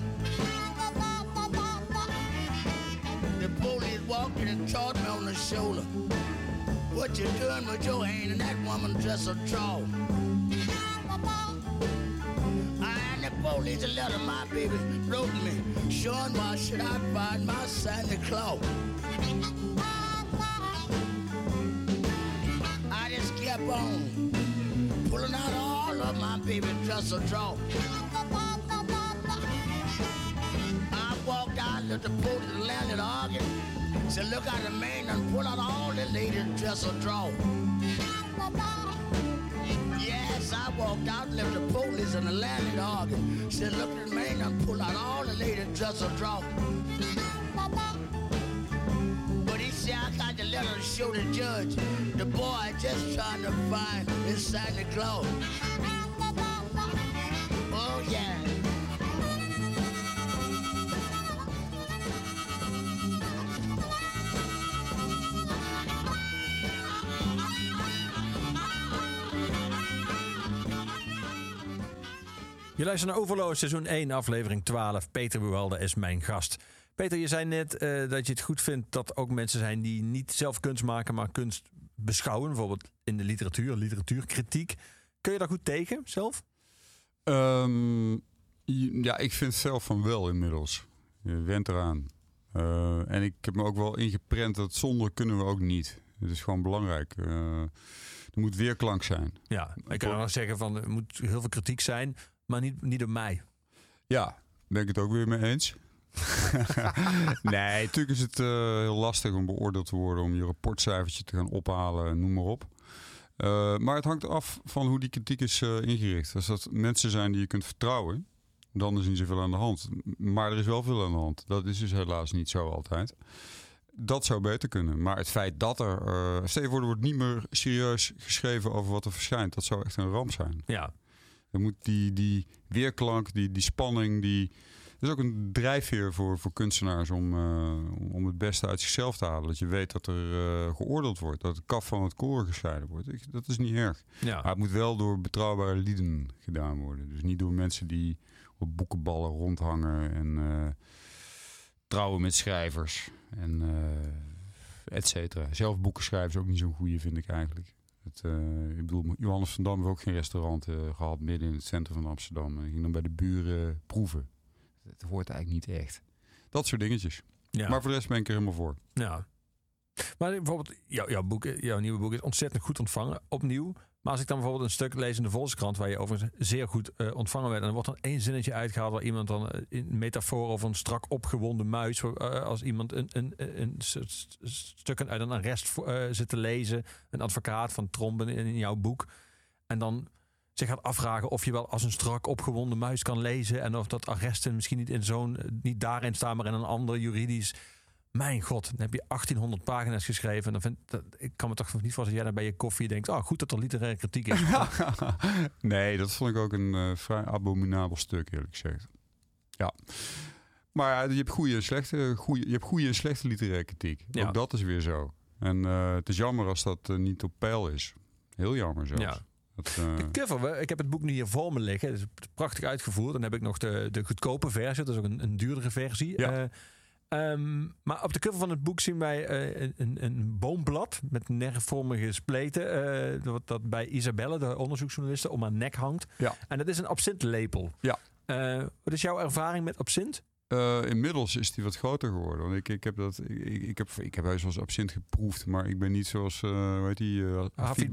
The police walked in and taught me on the shoulder. What you doing with your hand in that woman dresser drawer? Ah, and the police a letter my baby wrote me, showing why should I find my Santa Claus. I just kept on pulling out all of my baby dresser drawer. I walked out, looked the police and landed arguing. Said, look out the man and pull out all the ladies dresser drawer. Yes, I walked out, left the police and the landlord arguing. Said, look at the man and pull out all the ladies dress drawer. But said, I got the letter to show the judge. The boy just trying to find his Santa Claus. Oh, yeah. Je luistert naar Overloos, seizoen 1, aflevering 12. Peter Buwalde is mijn gast. Peter, je zei net eh, dat je het goed vindt dat ook mensen zijn die niet zelf kunst maken, maar kunst beschouwen. Bijvoorbeeld in de literatuur, literatuurkritiek. Kun je daar goed tegen zelf? Ehm, ja, ik vind zelf van wel inmiddels. Je went eraan. Eh, en ik heb me ook wel ingeprent dat zonder kunnen we ook niet. Het is gewoon belangrijk. Eh, er moet weerklank zijn. Ja, ik kan wel zeggen van er moet heel veel kritiek zijn, maar niet, niet door mij. Ja, ben ik het ook weer mee eens. nee, natuurlijk is het eh, heel lastig om beoordeeld te worden, om je rapportcijfertje te gaan ophalen, noem maar op. Eh, maar het hangt af van hoe die kritiek is eh, ingericht. Als dat mensen zijn die je kunt vertrouwen, dan is niet zoveel aan de hand. Maar er is wel veel aan de hand. Dat is dus helaas niet zo altijd. Dat zou beter kunnen. Maar het feit dat er. je voor, er wordt niet meer serieus geschreven over wat er verschijnt. Dat zou echt een ramp zijn. Ja, Dan moet die, die weerklank, die, die spanning, die. Is ook een drijfveer voor, voor kunstenaars om, eh, om het beste uit zichzelf te halen. Dat je weet dat er eh, geoordeeld wordt, dat het kaf van het koren gescheiden wordt. Ik- dat is niet erg. ja. Maar het moet wel door betrouwbare lieden gedaan worden. Dus niet door mensen die op boekenballen rondhangen en eh, trouwen met schrijvers en et cetera. Zelf boeken schrijven is ook niet zo'n goede, vind ik eigenlijk. Het, ik bedoel, Johannes van Dam heeft ook geen restaurant eh, gehad midden in het centrum van Amsterdam. En ging dan bij de buren proeven. Het hoort eigenlijk niet echt. Dat soort dingetjes. ja. Maar voor de rest ben ik er helemaal voor. Ja. Maar bijvoorbeeld, jouw, jouw, boek, jouw nieuwe boek is ontzettend goed ontvangen, opnieuw. Maar als ik dan bijvoorbeeld een stuk lees in de Volkskrant, waar je overigens zeer goed eh, ontvangen werd, en er wordt dan één zinnetje uitgehaald waar iemand dan eh, in metafoor over een strak opgewonden muis, eh, als iemand een, een, een, een stukken uit een arrest zit te lezen, een advocaat van Tromben in, in jouw boek, en dan zich gaat afvragen of je wel als een strak opgewonden muis kan lezen en of dat arresten misschien niet in zo'n, eh, niet daarin staan, maar in een ander juridisch mijn god, dan heb je 1800 pagina's geschreven. En dan vind, dat, ik kan me toch niet voorstellen dat jij dan bij je koffie denkt... oh, goed dat er literaire kritiek is. nee, dat vond ik ook een eh, vrij abominabel stuk, eerlijk gezegd. Ja. Maar je hebt goede en slechte, goede, je hebt goede en slechte literaire kritiek. Ja. Ook dat is weer zo. En eh, het is jammer als dat niet op peil is. Heel jammer zelfs. Ja. Dat, eh, De cover, ik heb het boek nu hier voor me liggen. Het is prachtig uitgevoerd. Dan heb ik nog de, de goedkope versie. Dat is ook een, een duurdere versie. Ja. Eh, ehm, maar op de cover van het boek zien wij eh, een, een, boomblad met nerfvormige spleten. wat dat bij Isabelle, de onderzoeksjournaliste, om haar nek hangt. Ja. En dat is een absintlepel. Ja. Wat is jouw ervaring met absint? Inmiddels is die wat groter geworden. Want ik, ik heb dat, ik, ik, heb, ik heb wel eens absint geproefd, maar ik ben niet zoals, eh hoe heet die, Hafid.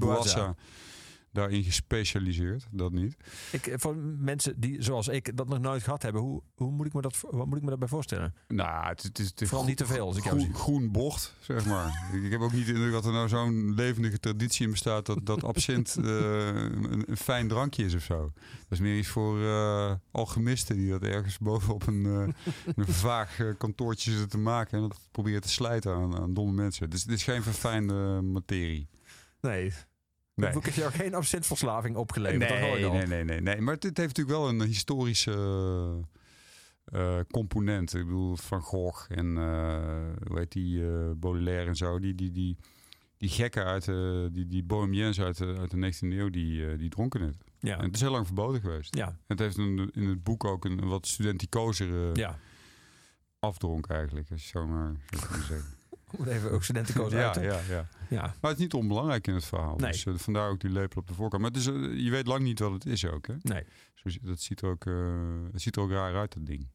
Daarin gespecialiseerd. Dat niet. Ik, eh, voor mensen die, zoals ik, dat nog nooit gehad hebben, hoe, hoe moet ik me dat, wat moet ik me daarbij voorstellen? Nou, het, het is, het Vooral niet te veel, als ik jou groen, zie. groen bocht, zeg maar. ik, heb ook niet de indruk dat er nou zo'n levendige traditie in bestaat dat, dat absint eh, een, een fijn drankje is of zo. Dat is meer iets voor eh, alchemisten die dat ergens bovenop een, een vaag kantoortje zitten te maken en dat proberen te slijten aan, aan domme mensen. Dus het is geen verfijnde materie. Nee. Het boek heeft jou geen absintverslaving opgeleverd. Nee, nee, nee, nee, nee. Maar dit heeft natuurlijk wel een historische eh, componenten. Ik bedoel, Van Gogh en uh, hoe heet die, uh, Baudelaire en zo. Die, die, die, die gekken uit de, die, die bohemiens uit de, uit de 19e eeuw, die, die dronken het. Ja. En het is heel lang verboden geweest. Ja. Het heeft een, in het boek ook een, een wat studenticozer ja. afdronk eigenlijk, als je zo maar zeggen. Om even ook studentenkoos ja, uit te- ja, ja. Ja. Maar het is niet onbelangrijk in het verhaal. Nee. Dus eh, vandaar ook die lepel op de voorkant. Maar het is, eh, je weet lang niet wat het is ook. Hè? Nee. Zie- dat ziet er ook, eh, het ziet er ook raar uit, dat ding.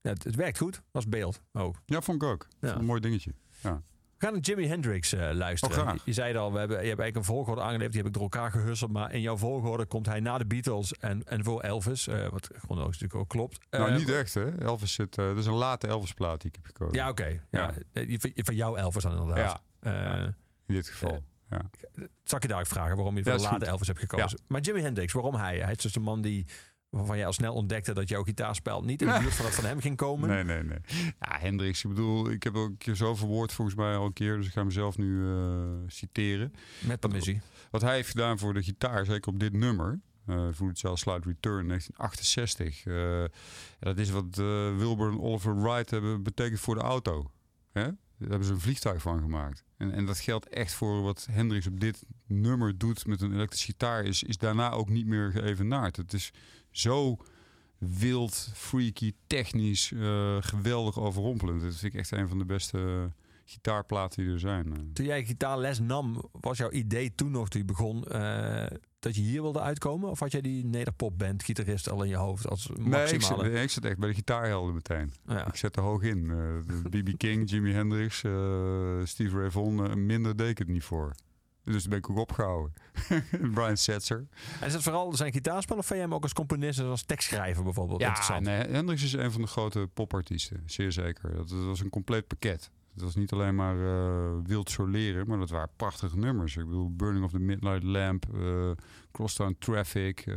Ja, het, het werkt goed als beeld ook. Ja, vond ik ook. Ja. Een mooi dingetje. We gaan naar Jimi Hendrix luisteren. Oh, je, je zei al, we hebben, je hebt eigenlijk een volgorde aangeleverd. Die heb ik door elkaar gehusseld. Maar in jouw volgorde komt hij na de Beatles en, en voor Elvis. wat gewoon ook natuurlijk ook klopt. nou, niet echt hè. Elvis zit, dat is een late Elvis plaat die ik heb gekozen. Ja, oké. Ja. Van, van jou Elvis dan inderdaad. Ja. Eh, In dit geval. ja. Zal ik je daar ook vragen waarom je voor de late goed. Elvis hebt gekozen. Maar Jimi Hendrix, waarom hij? Hij is dus een man die, waarvan je al snel ontdekte dat jouw gitaarspel niet in de buurt van dat van hem ging komen. Nee, nee, nee. Ja, Hendricks, ik bedoel, ik heb ook een keer zo verwoord volgens mij al een keer. Dus ik ga mezelf nu eh, citeren. Met permissie. Wat hij heeft gedaan voor de gitaar, zeker op dit nummer. eh voor het Cell Slide Return 1968. eh, dat is wat eh, Wilbur en Oliver Wright hebben betekend voor de auto. Hè? Daar hebben ze een vliegtuig van gemaakt. En, en dat geldt echt voor wat Hendrix op dit nummer doet met een elektrische gitaar. Is, is daarna ook niet meer geëvenaard. Het is zo wild, freaky, technisch, eh, geweldig overrompelend. Dat vind ik echt een van de beste gitaarplaten die er zijn. eh. Toen jij gitaarles nam, was jouw idee toen nog, toen je begon, eh, dat je hier wilde uitkomen? Of had jij die nederpopband, gitarist al in je hoofd als Nee, ik maximale? zit, ik zit echt bij de gitaarhelden meteen. Ja. Ik zet er hoog in. Eh, de B.B. King, Jimi Hendrix, eh, Steve Ray Vaughan. eh, minder deed ik het niet voor. Dus daar ben ik ook opgehouden. Brian Setzer. En is het vooral zijn gitaarspel of vind jij hem ook als componist en als tekstschrijver bijvoorbeeld Ja, interessant? nee, Hendrix is een van de grote popartiesten. Zeer zeker. Dat, dat was een compleet pakket. Het was niet alleen maar eh, wild soleren, maar dat waren prachtige nummers. Ik bedoel, Burning of the Midnight Lamp, eh Crosstown Traffic, eh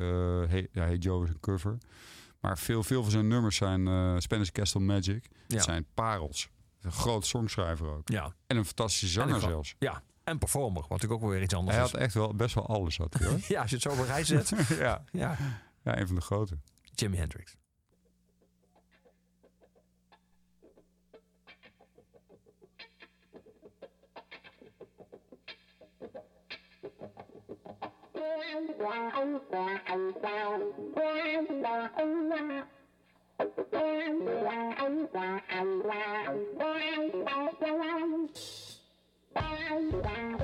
hey, ja, hey Joe is een cover. Maar veel, veel van zijn nummers zijn eh, Spanish Castle Magic. Ja. Het zijn parels. Een groot songschrijver ook. Ja. En een fantastische zanger zelfs. ja, en performer, wat natuurlijk ook weer iets anders Hij is. had echt wel best wel alles, had hij, hoor. Ja, als je het zo op een rij zet. ja. ja, ja, een van de grote. Jimi Hendrix. Bye.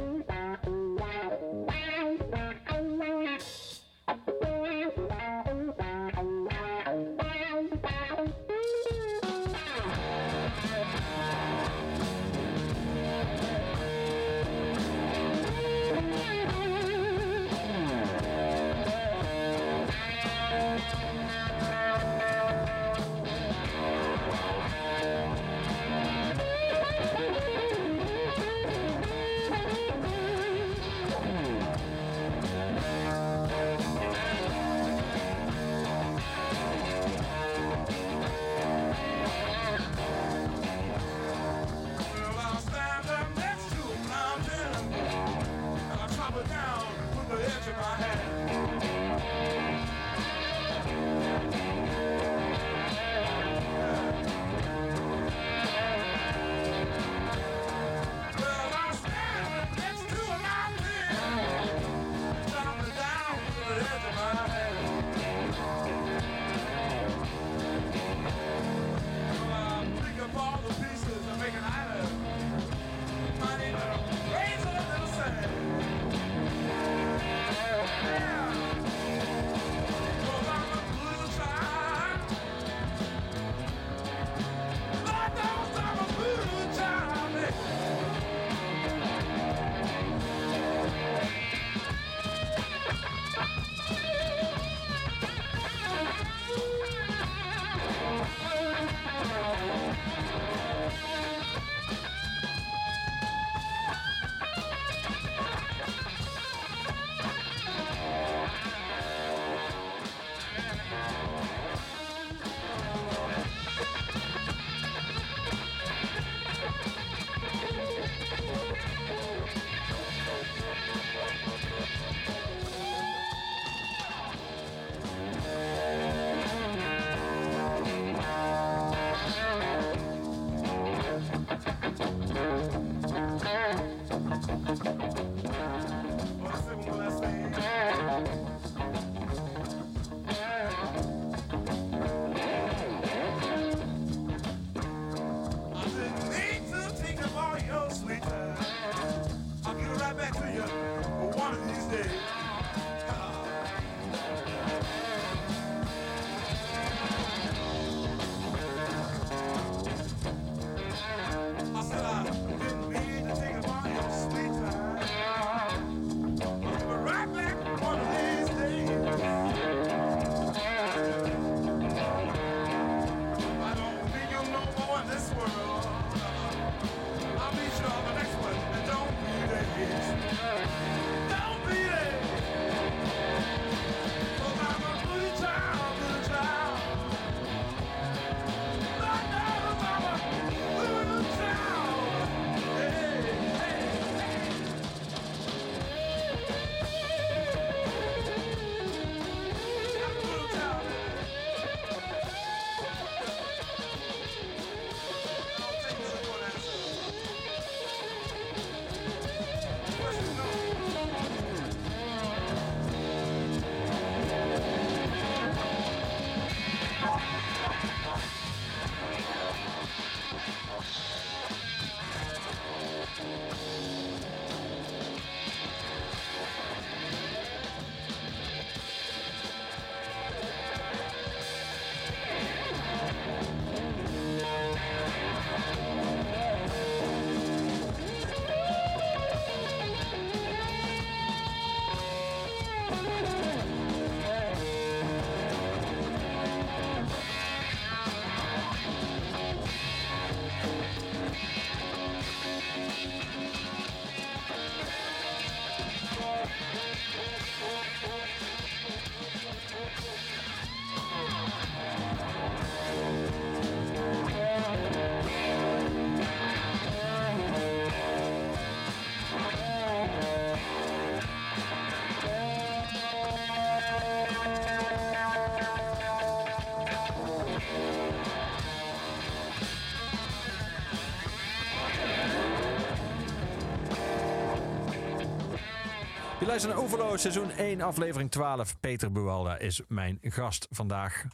Luistert naar Overloos, seizoen 1, aflevering 12. Peter Buwalda is mijn gast vandaag.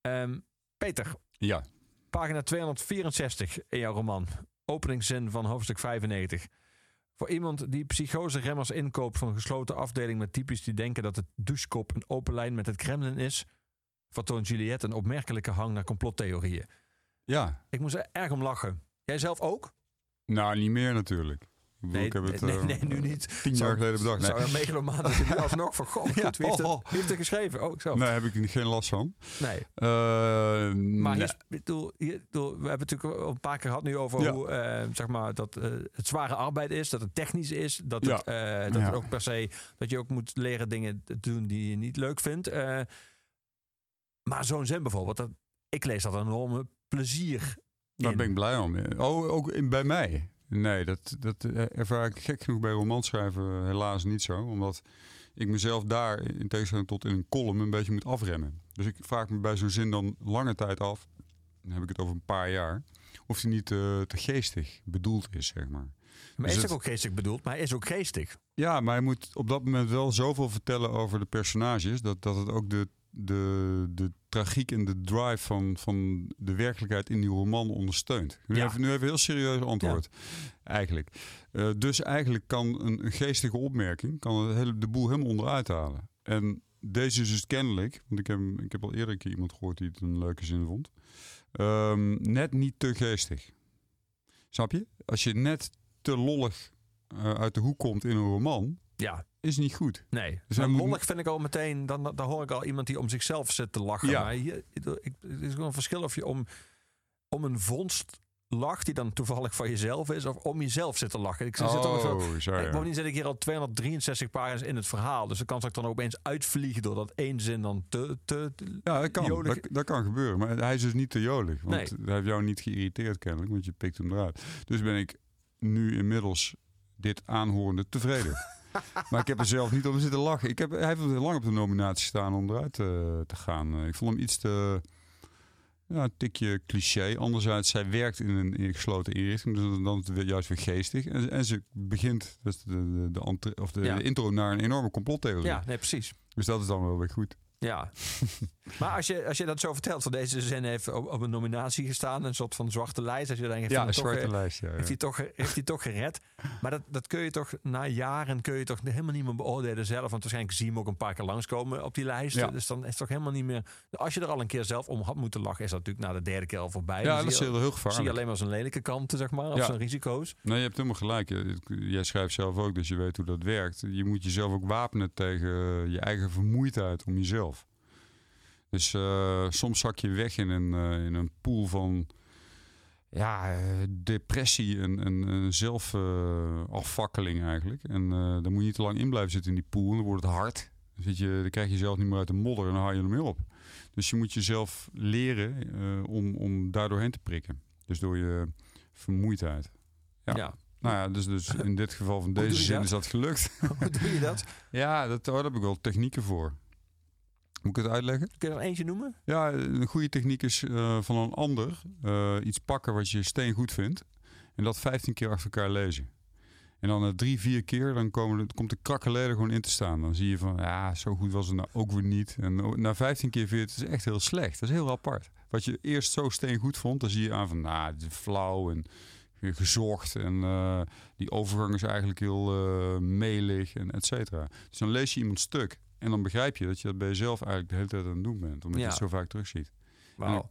Ehm, Peter, Ja, pagina 264 in jouw roman. Openingszin van hoofdstuk 95. Voor iemand die psychose-remmers inkoopt van een gesloten afdeling met types die denken dat het douchekop een open lijn met het Kremlin is, vertoont Juliette een opmerkelijke hang naar complottheorieën. ja. Ik moest er erg om lachen. Jij zelf ook? Nou, niet meer natuurlijk. Bedoel, ik heb het nee, eh, nee, nu niet. tien Zou- jaar geleden bedacht. Zou Nee. een megalomaan dat je nu alsnog van... Goh, Ja, goed, wie, heeft het, oh. wie heeft het geschreven? Oh, zelf. nee, heb ik geen last van. Nee. Eh, Maar nee. bedoel, we hebben het natuurlijk al een paar keer gehad nu over Ja. hoe eh, zeg maar, dat het zware arbeid is, dat het technisch is, dat, Ja. het, dat Ja. het ook per se dat je ook moet leren dingen te doen die je niet leuk vindt. Maar zo'n zin bijvoorbeeld, dat, ik lees dat een enorme plezier. Daar ben ik blij om. Oh, ook in, bij mij? Nee, dat, dat eh, ervaar ik gek genoeg bij romanschrijven helaas niet zo. Omdat ik mezelf daar, in tegenstelling tot in een column, een beetje moet afremmen. Dus ik vraag me bij zo'n zin dan lange tijd af, dan heb ik het over een paar jaar, of die niet eh, te geestig bedoeld is, zeg maar. Maar Dus is het- ook geestig bedoeld, maar hij is ook geestig. Ja, maar hij moet op dat moment wel zoveel vertellen over de personages. Dat, dat het ook de, de, de tragiek en de drive van, van de werkelijkheid in die roman ondersteunt. Nu, Ja. even, nu even heel serieus antwoord. Eigenlijk. Eh, dus eigenlijk kan een, een geestige opmerking kan het hele, de boel helemaal onderuit halen. En deze is dus kennelijk, want ik heb, ik heb al eerder een keer iemand gehoord die het een leuke zin vond. ehm, net niet te geestig. Snap je? Als je net te lollig eh, uit de hoek komt in een roman, Ja, is niet goed. nee. Dus maar hij moet- lollig vind ik al meteen, dan, dan hoor ik al iemand die om zichzelf zit te lachen. Ja. Maar hier, ik, ik- het is gewoon een verschil of je om, om een vondst lacht die dan toevallig van jezelf is, of om jezelf zit te lachen. Ik zit Oh, zo Kijk, ja. Bovendien zit ik hier al 263 pagina's in het verhaal. Dus dan kan ik dan opeens uitvliegen doordat één zin dan te... te, te- Ja, dat kan. jolig- Dat, dat kan gebeuren. Maar hij is dus niet te jolig. Want Nee. hij heeft jou niet geïrriteerd kennelijk, want je pikt hem eruit. Dus ben ik nu inmiddels dit aanhorende tevreden. maar ik heb er zelf niet om zitten lachen. Ik heb, hij heeft lang op de nominatie staan om eruit te, te gaan. Eh, Ik vond hem iets te... Ja, een tikje cliché. Anderzijds, zij werkt in een, in een gesloten inrichting. Dus dan is het juist weer geestig. En, en ze begint, de, de, de, of de, Ja. de intro naar een enorme complottheorie. ja, nee, precies. Dus dat is dan wel weer goed. Ja. maar als je, als je dat zo vertelt, van deze zin heeft op, op een nominatie gestaan, een soort van zwarte lijst. Als je denkt, heeft hij Ja, een toch, zwarte eh, lijst. Ja, ja. Heeft hij, toch, heeft hij toch gered? Maar dat, dat kun je toch na jaren kun je toch helemaal niet meer beoordelen zelf. Want waarschijnlijk zie je hem ook een paar keer langskomen op die lijst. Ja. Dus dan is het toch helemaal niet meer. Als je er al een keer zelf om had moeten lachen, is dat natuurlijk na de derde keer al voorbij. Ja, dat is heel, heel Zie je gevaarlijk. alleen maar zijn lelijke kanten, zeg maar, of zijn risico's. Nee, je hebt helemaal gelijk. Jij schrijft zelf ook, dus je weet hoe dat werkt. Je moet jezelf ook wapenen tegen je eigen vermoeidheid om jezelf. Dus eh, soms zak je weg in een, eh, in een pool van ja, depressie en, en, en zelfafvakkeling eigenlijk. En eh dan moet je niet te lang in blijven zitten in die pool. Dan wordt het hard. Dan, zit je, dan krijg je jezelf niet meer uit de modder en dan haal je ermee op. Dus je moet jezelf leren om, om daar doorheen te prikken. Dus door je vermoeidheid. Ja. Ja. Nou ja, dus, dus in dit geval van deze zin dat? is dat gelukt. Hoe doe je dat? ja, dat, oh, daar heb ik wel technieken voor. Moet ik het uitleggen? Kun je er eentje noemen? Ja, een goede techniek is eh, van een ander eh, iets pakken wat je steen goed vindt. En dat 15 keer achter elkaar lezen. En dan na drie, vier keer, dan komen, de- komt de krakeleden gewoon in te staan. Dan zie je van, ja, zo goed was het nou ook weer niet. En o- na 15 keer vind je het is echt heel slecht. Dat is heel apart. Wat je eerst zo steen goed vond, dan zie je aan van, nou, het is flauw en gezocht. En die overgang is eigenlijk heel eh, melig en et cetera. Dus dan lees je iemand stuk. En dan begrijp je dat je dat bij jezelf eigenlijk de hele tijd aan het doen bent. Omdat Ja. je het zo vaak terugziet. Wauw.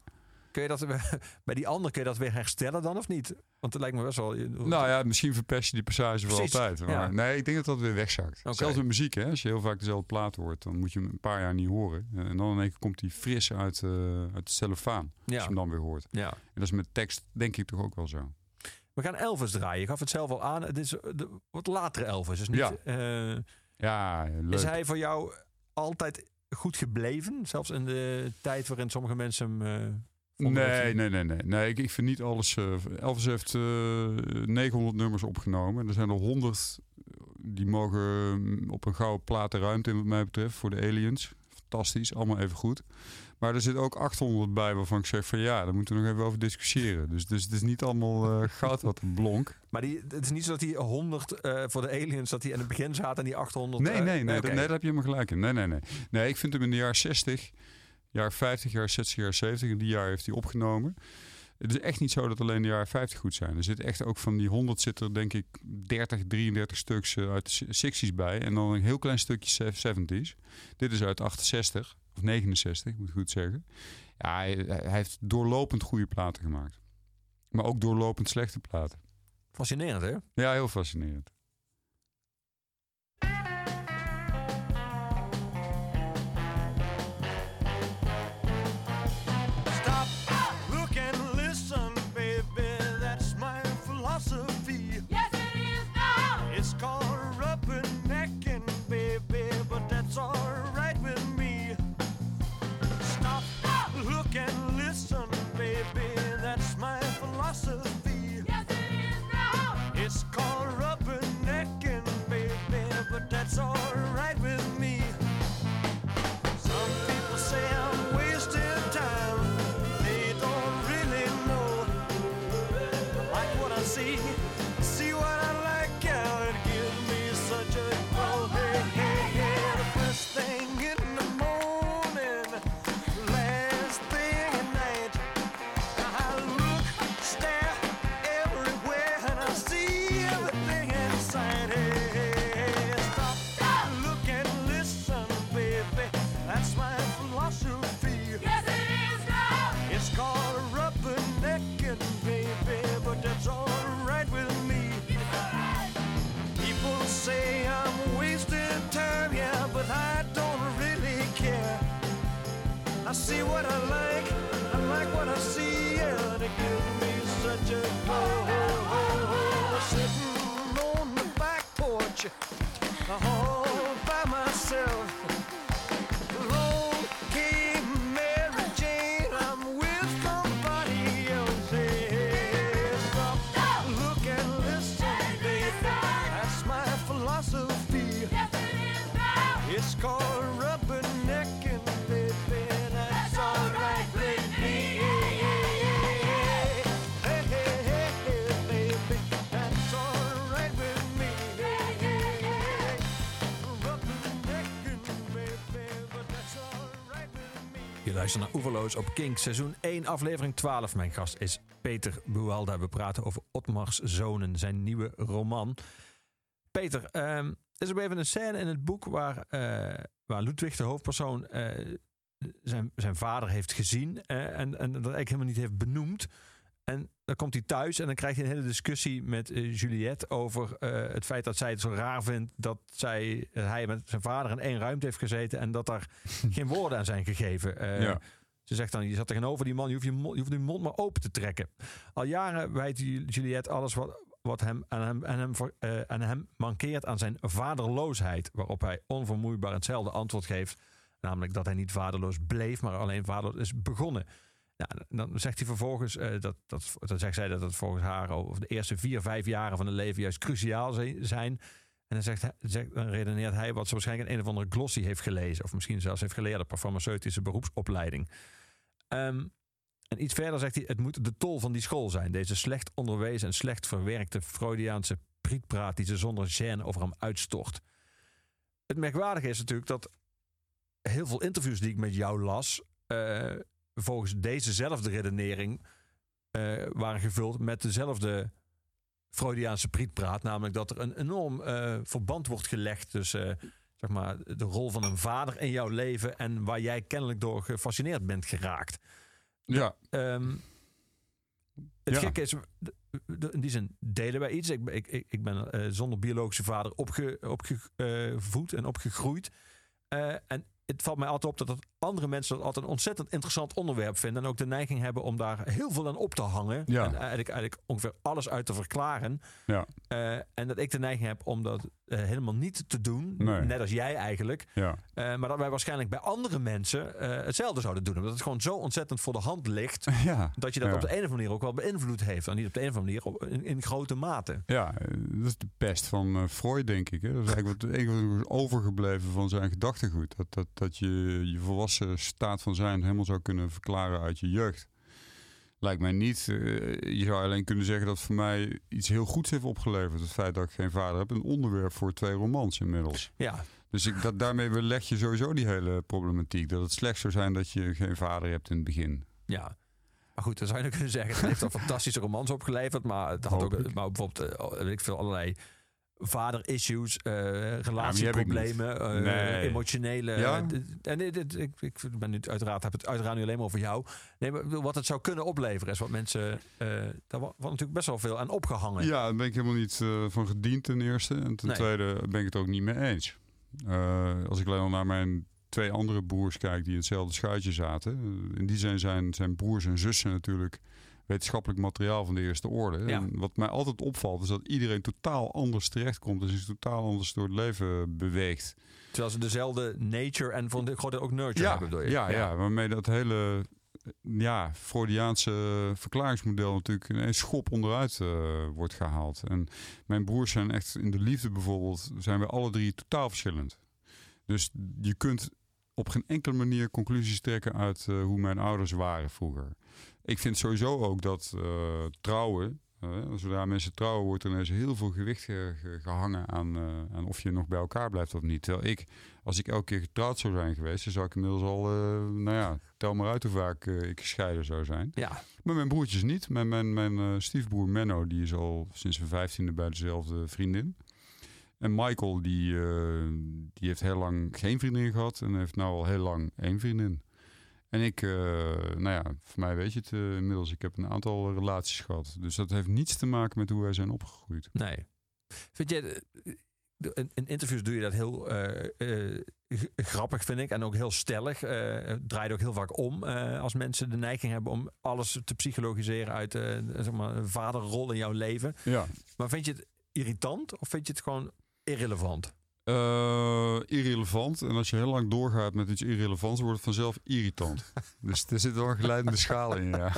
Kun je dat bij die ander kun je dat weer herstellen dan of niet? Want het lijkt me best wel. Nou ja, misschien verpest je die passage voor Precies, altijd. Maar ja. nee, ik denk dat dat weer wegzakt. Oké. Zelfs met muziek, hè? als je heel vaak dezelfde plaat hoort, dan moet je hem een paar jaar niet horen. En dan in één keer komt die fris uit, eh uit de cellofaan, als je ja. hem dan weer hoort. ja. En dat is met tekst denk ik toch ook wel zo. We gaan Elvis draaien. Je gaf het zelf al aan. Het is de wat latere Elvis. Dus niet, Ja. eh, Ja, leuk. is hij voor jou altijd goed gebleven? Zelfs in de tijd waarin sommige mensen hem. eh, dat Nee, nee, nee, nee. nee ik, ik vind niet alles. eh, Elvis heeft eh 900 nummers opgenomen. Er zijn er 100 die mogen mm, op een gouden platen ruimte, in wat mij betreft, voor de aliens. fantastisch, allemaal even goed. Maar er zit ook 800 bij waarvan ik zeg van ja, daar moeten we nog even over discussiëren. Dus, dus het is niet allemaal eh, goud wat blonk. Maar die, het is niet zo dat die 100 eh, voor de aliens, dat die in het begin zaten en die 800... Nee, eh, nee, nee, dat, nee, daar heb je helemaal gelijk in. Nee, nee, nee. Nee, ik vind hem in de jaren 60, jaar 50, jaar 60, jaar 70. In die jaar heeft hij opgenomen. Het is echt niet zo dat alleen de jaren 50 goed zijn. Er zit echt ook van die 100 zit er denk ik 30, 33 stuks eh, uit de 60s bij. En dan een heel klein stukje 70s. Dit is uit 68 of 69, moet ik goed zeggen. Ja, hij, hij heeft doorlopend goede platen gemaakt. Maar ook doorlopend slechte platen. Fascinerend, hè? Ja, heel fascinerend. Such a luistert naar Oeverloos op Kink, seizoen 1, aflevering 12. Mijn gast is Peter Buwalda. We praten over Otmars Zonen, zijn nieuwe roman. Peter, ehm, er is op even een scène in het boek waar, eh, waar Ludwig, de hoofdpersoon, eh, zijn, zijn vader heeft gezien eh, en, en dat eigenlijk helemaal niet heeft benoemd. En dan komt hij thuis en dan krijgt hij een hele discussie met eh, Juliette over eh, het feit dat zij het zo raar vindt dat zij, eh, hij met zijn vader in één ruimte heeft gezeten en dat daar geen woorden aan zijn gegeven. Ja. Ze zegt dan, je zat tegenover die man, je hoeft je, mond, je hoeft je mond maar open te trekken. Al jaren wijt Juliette alles wat, wat hem, aan, hem, aan, hem, aan hem mankeert aan zijn vaderloosheid. Waarop hij onvermoeibaar hetzelfde antwoord geeft. Namelijk dat hij niet vaderloos bleef, maar alleen vaderloos is begonnen. Nou, dan zegt hij vervolgens, eh, dat, dat, dan zegt zij dat het volgens haar over de eerste vier, vijf jaren van het leven juist cruciaal zi- zijn. En dan, zegt zegt, dan redeneert hij wat ze waarschijnlijk een of andere glossy heeft gelezen. Of misschien zelfs heeft geleerd op een farmaceutische beroepsopleiding. Ehm, en iets verder zegt hij, het moet de tol van die school zijn. Deze slecht onderwezen en slecht verwerkte Freudiaanse prietpraat die ze zonder gêne over hem uitstort. Het merkwaardige is natuurlijk dat heel veel interviews die ik met jou las, eh, volgens dezezelfde redenering eh, waren gevuld met dezelfde Freudiaanse prietpraat. Namelijk dat er een enorm eh, verband wordt gelegd tussen eh, zeg maar, de rol van een vader in jouw leven en waar jij kennelijk door gefascineerd bent geraakt. Ja, Ehm, het Ja. gekke is, in die zin delen wij iets. Ik, ben- ik, ik, ben zonder biologische vader opgevoed opge, voed en opgegroeid. En het valt mij altijd op dat het andere mensen dat altijd een ontzettend interessant onderwerp vinden. En ook de neiging hebben om daar heel veel aan op te hangen. Ja. En eigenlijk, eigenlijk ongeveer alles uit te verklaren. Ja, Eh, en dat ik de neiging heb om dat eh, helemaal niet te doen. Nee. Net als jij eigenlijk. ja. Eh, maar dat wij waarschijnlijk bij andere mensen hetzelfde zouden doen. Omdat het gewoon zo ontzettend voor de hand ligt. ja. Dat je dat op de een of andere manier ook wel beïnvloed heeft. En niet op de een of andere manier, op- in, in grote mate. Ja, dat is de pest van Freud, denk ik. Hè. Dat is eigenlijk wat, overgebleven van zijn gedachtegoed. Dat, dat, dat je je volwassen staat van zijn helemaal zou kunnen verklaren uit je jeugd. Lijkt mij niet. eh, je zou alleen kunnen zeggen dat voor mij iets heel goeds heeft opgeleverd. Het feit dat ik geen vader heb. Een onderwerp voor twee romans inmiddels. Ja, Dus ik, dat, daarmee leg je sowieso die hele problematiek. Dat het slecht zou zijn dat je geen vader hebt in het begin. ja. Maar goed, dan zou je kunnen zeggen, het heeft al fantastische romans opgeleverd. Maar het had ook maar bijvoorbeeld, eh, weet ik veel, allerlei vader-issues, eh ik niet. relatieproblemen, eh, Nee. emotionele. Ja? en dit, ik, ik ben nu uiteraard, heb het uiteraard nu alleen maar over jou. Nee, maar wat het zou kunnen opleveren is wat mensen, eh daar wordt natuurlijk best wel veel aan opgehangen. Ja, daar ben ik helemaal niet eh, van gediend ten eerste. En ten Nee. tweede ben ik het ook niet mee eens. Eh, als ik alleen al naar mijn twee andere broers kijk die in hetzelfde schuitje zaten. eh, in die zin zijn, zijn broers en zussen natuurlijk wetenschappelijk materiaal van de eerste orde. Ja. En wat mij altijd opvalt is dat iedereen totaal anders terechtkomt. Dus is totaal anders door het leven beweegt. Terwijl ze dezelfde nature en van de grote ook nurture Ja, hebben, bedoel je? ja, ja. waarmee dat hele ja, Freudiaanse verklaringsmodel natuurlijk ineens schop onderuit eh, wordt gehaald. En mijn broers zijn echt in de liefde bijvoorbeeld, zijn we alle drie totaal verschillend. Dus je kunt op geen enkele manier conclusies trekken uit eh, hoe mijn ouders waren vroeger. Ik vind sowieso ook dat eh, trouwen, eh, zodra mensen trouwen, wordt er ineens heel veel gewicht ge- ge- gehangen aan, eh, aan of je nog bij elkaar blijft of niet. Terwijl ik, als ik elke keer getrouwd zou zijn geweest, dan zou ik inmiddels al, nou ja, tel maar uit hoe vaak ik gescheiden zou zijn. Ja, Maar mijn broertjes niet. Mijn, mijn, mijn stiefbroer Menno, die is al sinds zijn vijftiende bij dezelfde vriendin. En Michael, die, die heeft heel lang geen vriendin gehad en heeft nou al heel lang één vriendin. En ik, eh, nou ja, voor mij weet je het eh, inmiddels. Ik heb een aantal relaties gehad. Dus dat heeft niets te maken met hoe wij zijn opgegroeid. nee. Vind je, eh, in, in interviews doe je dat heel grappig, vind ik. En ook heel stellig. Het draait ook heel vaak om als mensen de neiging hebben om alles te psychologiseren uit zeg maar, een vaderrol in jouw leven. Ja. Maar vind je het irritant of vind je het gewoon irrelevant? Eh, irrelevant. En als je heel lang doorgaat met iets irrelevants, wordt het vanzelf irritant. dus er zit wel een geleidende schaal in, ja.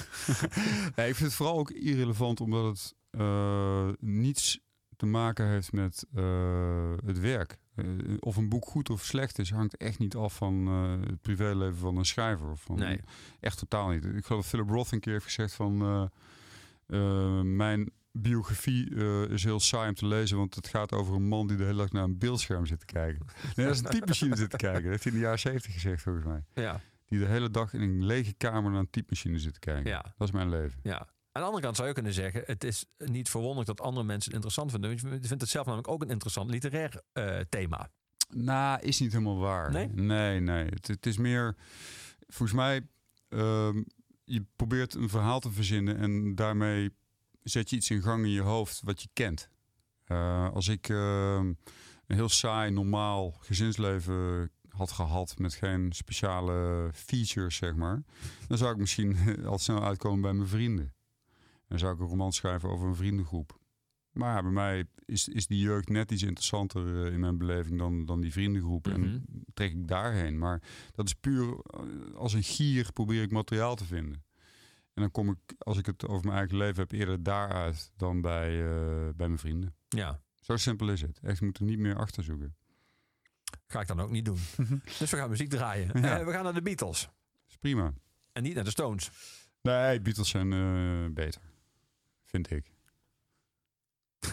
nee, ik vind het vooral ook irrelevant omdat het eh, niets te maken heeft met eh, het werk. Eh, of een boek goed of slecht is, hangt echt niet af van eh, het privéleven van een schrijver. Of van, Nee. Echt totaal niet. Ik geloof dat Philip Roth een keer heeft gezegd van... eh, eh, mijn biografie eh, is heel saai om te lezen, want het gaat over een man die de hele dag naar een beeldscherm zit te kijken. Nee, dat is een typemachine zit te kijken. Dat heeft hij in de jaren 70 gezegd, volgens mij. Ja, Die de hele dag in een lege kamer naar een typemachine zit te kijken. Ja. Dat is mijn leven. ja. Aan de andere kant zou je kunnen zeggen, het is niet verwonderlijk dat andere mensen het interessant vinden. Want je vindt het zelf namelijk ook een interessant literair eh, thema. Nou, is niet helemaal waar. Nee? Nee, nee. Het, het is meer, volgens mij, ehm, je probeert een verhaal te verzinnen en daarmee zet je iets in gang in je hoofd wat je kent. Eh, als ik ehm, een heel saai, normaal gezinsleven had gehad met geen speciale features, zeg maar, dan zou ik misschien al snel uitkomen bij mijn vrienden. Dan zou ik een roman schrijven over een vriendengroep. Maar ja, bij mij is, is die jeugd net iets interessanter eh, in mijn beleving dan, dan die vriendengroep. Mhm. En trek ik daarheen. Maar dat is puur eh, als een gier probeer ik materiaal te vinden. En dan kom ik, als ik het over mijn eigen leven heb, eerder daaruit dan bij, eh, bij mijn vrienden. Ja, Zo simpel is het. Echt, je moet er niet meer achter zoeken. ga ik dan ook niet doen. dus we gaan muziek draaien. Ja. Eh, we gaan naar de Beatles. is prima. En niet naar de Stones. Nee, Beatles zijn eh, beter. Vind ik.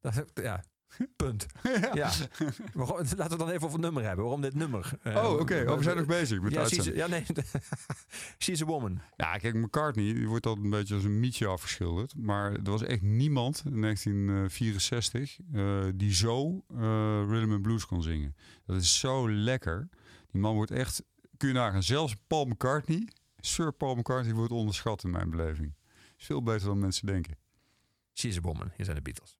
Dat, ja, punt. ja. Maar laten we dan even over het nummer hebben. Waarom dit nummer? Eh, Oh, oké. Oh, we zijn nog bezig met ja, she's, uitzending. ja, nee. she's a woman. Ja, kijk, McCartney die wordt altijd een beetje als een mietje afgeschilderd. Maar er was echt niemand in 1964 eh, die zo eh rhythm and blues kon zingen. Dat is zo lekker. Die man wordt echt, kun je nagaan, zelfs Paul McCartney, Sir Paul McCartney wordt onderschat in mijn beleving. Is veel beter dan mensen denken. She's a woman. Hier zijn de Beatles.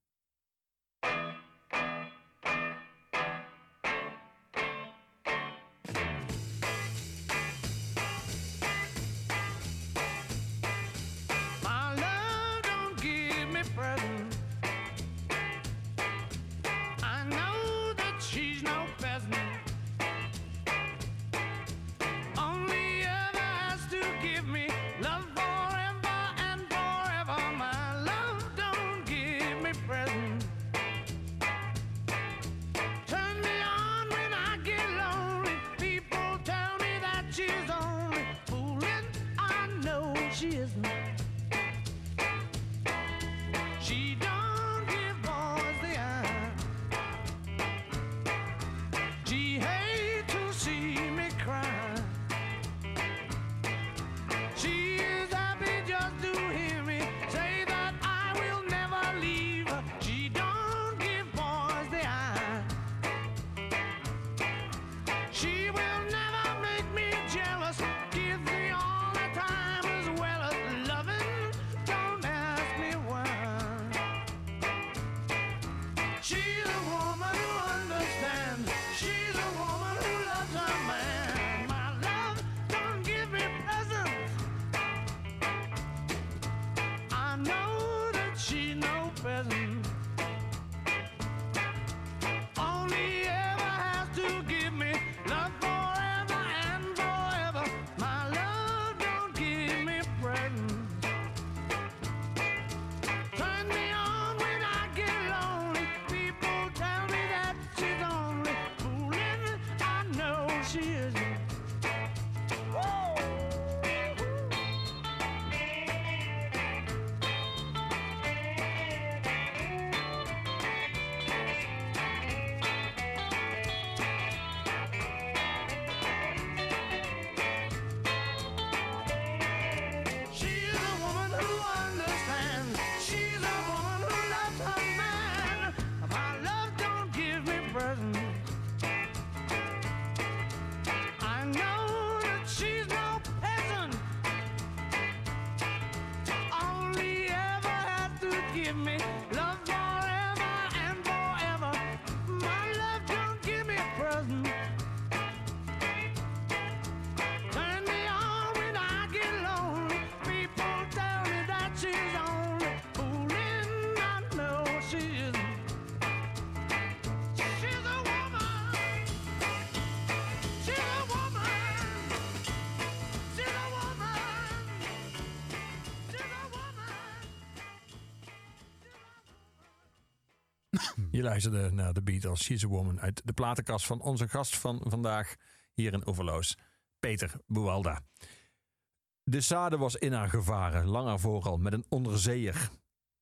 Je luisterde naar de Beatles, She's a Woman, uit de platenkast van onze gast van vandaag hier in Overloos, Peter Buwalda. De Sade was in haar gevaren, langer vooral, met een onderzeeër.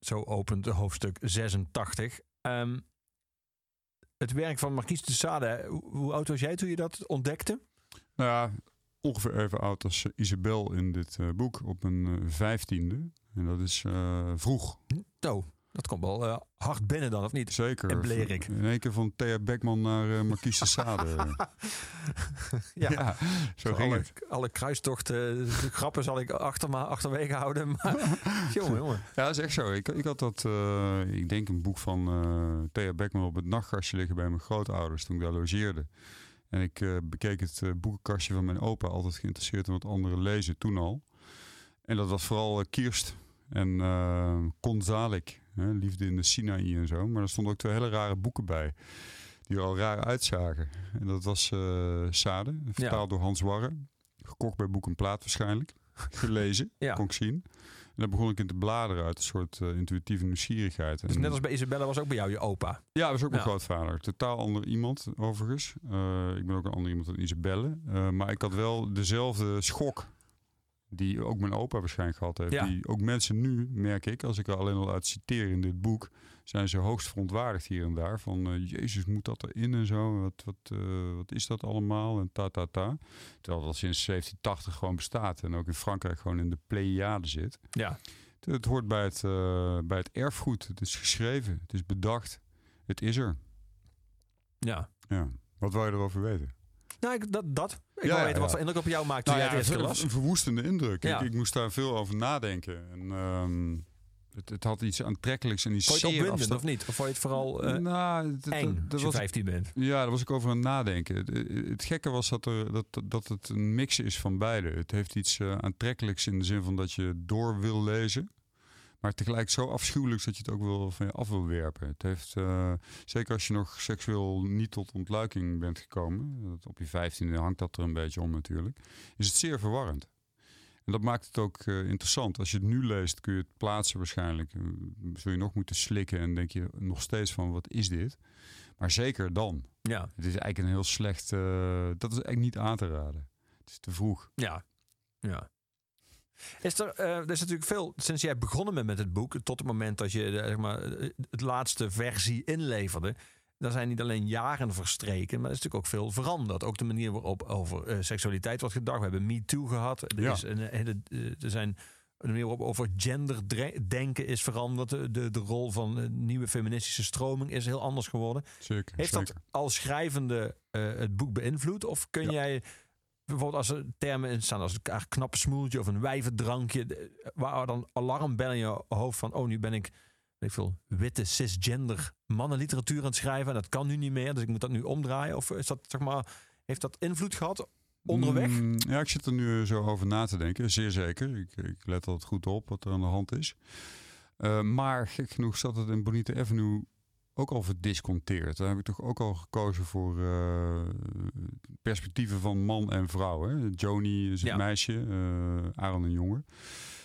Zo opent hoofdstuk 86. Ehm, het werk van Marquise de Sade, hoe, oud was jij toen je dat ontdekte? Nou ja, ongeveer even oud als Isabel in dit eh, boek, op een eh, vijftiende. En dat is eh, vroeg. Oh, dat komt wel eh, hard binnen dan, of niet? Zeker. En Blerik. In één keer van Thea Beckman naar uh, Marquise de Sade. Ja, ja, zo ging alle, het. alle kruistochten, grappen zal ik achter, maar achterwege houden. Maar jongen, jongen. Ja, dat is echt zo. Ik, ik had dat, eh, ik denk een boek van eh Thea Beckman op het nachtkastje liggen bij mijn grootouders toen ik daar logeerde. En ik eh, bekeek het eh, boekenkastje van mijn opa, altijd geïnteresseerd in wat anderen lezen, toen al. En dat was vooral eh, Kirst en eh Konzalik, hè, Liefde in de Sinaï en zo. Maar er stonden ook twee hele rare boeken bij, die er al raar uitzagen. En dat was eh Sade, vertaald door Hans Warre. Gekocht bij Boek en Plaat waarschijnlijk. Gelezen, Ja. kon ik zien. En daar begon ik in te bladeren uit een soort eh, intuïtieve nieuwsgierigheid. Dus En- net als bij Isabella was ook bij jou je opa. ja, dat was ook mijn Ja. grootvader. Totaal ander iemand, overigens. Eh, ik ben ook een ander iemand dan Isabelle. Maar ik had wel dezelfde schok die ook mijn opa waarschijnlijk gehad heeft. Ja. Die ook mensen nu, merk ik, als ik er alleen al uit citeer in dit boek... zijn ze hoogst verontwaardigd hier en daar. Van, eh, jezus, moet dat erin en zo? Wat, wat, eh, wat is dat allemaal? En ta, ta, ta. Terwijl dat sinds 1780 gewoon bestaat. En ook in Frankrijk gewoon in de Pleiade zit. Ja. Het, het hoort bij het, eh, bij het erfgoed. Het is geschreven. Het is bedacht. Het is er. Ja. Ja. Wat wou je erover weten? Nou, ik, dat, dat. Ik Ja, wil weten wat voor indruk op jou maakt toen Nou jij het eerst een, las. een verwoestende indruk. Ik, ik moest daar veel over nadenken. En, ehm, het, het had iets aantrekkelijks en iets Vond je het zeer of niet? Of vond je het vooral eh, nou, het- eng als je was, 15 bent? ja, daar was ik over aan het nadenken. Het, het gekke was dat, er, dat, dat het een mix is van beide. Het heeft iets eh, aantrekkelijks in de zin van dat je door wil lezen. Maar tegelijk zo afschuwelijks dat je het ook wel van je af wil werpen. Het heeft, eh, zeker als je nog seksueel niet tot ontluiking bent gekomen. dat Op je vijftiende hangt dat er een beetje om natuurlijk. Is het zeer verwarrend. En dat maakt het ook eh, interessant. Als je het nu leest kun je het plaatsen waarschijnlijk. Eh, Zul je nog moeten slikken en denk je nog steeds van wat is dit? Maar zeker dan. Ja. Het is eigenlijk een heel slecht... dat is eigenlijk niet aan te raden. Het is te vroeg. Ja. ja. Is er, eh, er is natuurlijk veel, sinds jij begonnen bent met het boek, tot het moment dat je eh, zeg maar, eh, het laatste versie inleverde, daar zijn niet alleen jaren verstreken, maar er is natuurlijk ook veel veranderd. Ook de manier waarop over seksualiteit wordt gedacht. We hebben Me Too gehad. Er, Ja. is een, hele, er zijn de manier waarop over genderdenken is veranderd. De, de, de rol van de nieuwe feministische stroming is heel anders geworden. Zeker. Heeft zeker. dat als schrijvende het boek beïnvloed? Of kun Ja. jij bijvoorbeeld als er termen in staan als een k- knappe smoeltje of een wijvendrankje, de- waar dan alarmbellen in je hoofd van, oh nu ben ik, ik veel, witte cisgender mannenliteratuur aan het schrijven en dat kan nu niet meer, dus ik moet dat nu omdraaien? Of is dat zeg maar, heeft dat invloed gehad onderweg? Mm, ja, ik zit er nu zo over na te denken. Zeer zeker. Ik, ik let altijd goed op wat er aan de hand is. Eh, maar gek genoeg zat het in Bonita Avenue ook al verdisconteerd. Daar heb ik toch ook al gekozen voor eh, perspectieven van man en vrouw. Hè? Joni is het Ja. meisje, eh Aaron een jongen.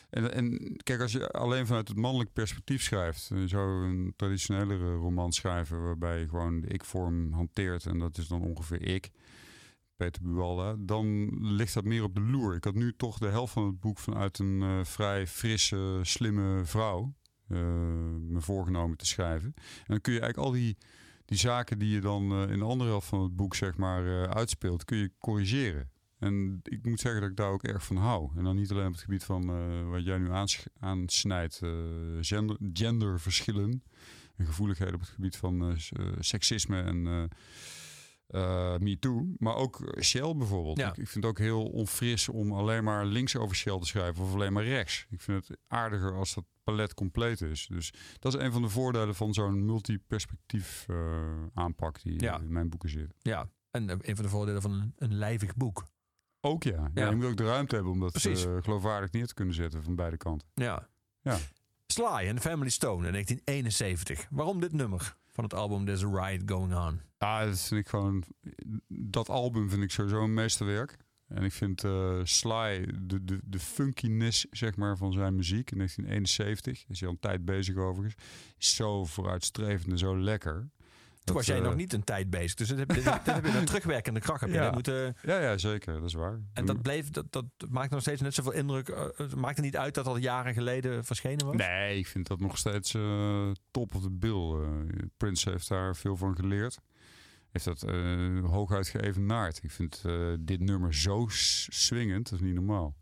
En, en kijk, als je alleen vanuit het mannelijk perspectief schrijft, je zou een traditionelere roman schrijven waarbij je gewoon de ik-vorm hanteert en dat is dan ongeveer ik. Peter Buwalda, dan ligt dat meer op de loer. Ik had nu toch de helft van het boek vanuit een eh, vrij frisse, slimme vrouw eh, me voorgenomen te schrijven. En dan kun je eigenlijk al die, die zaken die je dan eh, in de andere helft van het boek zeg maar eh, uitspeelt, kun je corrigeren. En ik moet zeggen dat ik daar ook erg van hou. En dan niet alleen op het gebied van eh, wat jij nu aansnijdt, eh, gender, genderverschillen en gevoeligheden op het gebied van eh, eh, seksisme en eh eh Me Too. Maar ook Shell bijvoorbeeld. Ja. Ik, ik vind het ook heel onfris om alleen maar links over Shell te schrijven of alleen maar rechts. Ik vind het aardiger als dat palet compleet is. Dus dat is een van de voordelen van zo'n multiperspectief eh aanpak die Ja. in mijn boeken zit. Ja, en eh, een van de voordelen van een, een lijvig boek. Ook ja. ja. Ja. Je moet ook de ruimte hebben om dat Precies. eh, geloofwaardig neer te kunnen zetten van beide kanten. Ja. Ja. Sly en Family Stone in 1971. Waarom dit nummer van het album There's a Riot Going On? Ah, dat vind ik gewoon. Dat album vind ik sowieso een meesterwerk. En ik vind eh, Sly, de, de, de funkiness zeg maar, van zijn muziek in 1971, is hij al een tijd bezig overigens, is zo vooruitstrevend en zo lekker. Toen was jij eh, nog niet een tijd bezig. Dus dat heb, je een terugwerkende kracht. Heb je Ja. moeten, Ja, ja, zeker. Dat is waar. en dat, bleef, dat, dat maakt nog steeds net zoveel indruk. eh, Het maakt er niet uit dat dat jaren geleden verschenen was? Nee, ik vind dat nog steeds top of the bill. Prince heeft daar veel van geleerd. Heeft dat eh hooguit geëvenaard. Ik vind eh, dit nummer zo swingend, dat is niet normaal.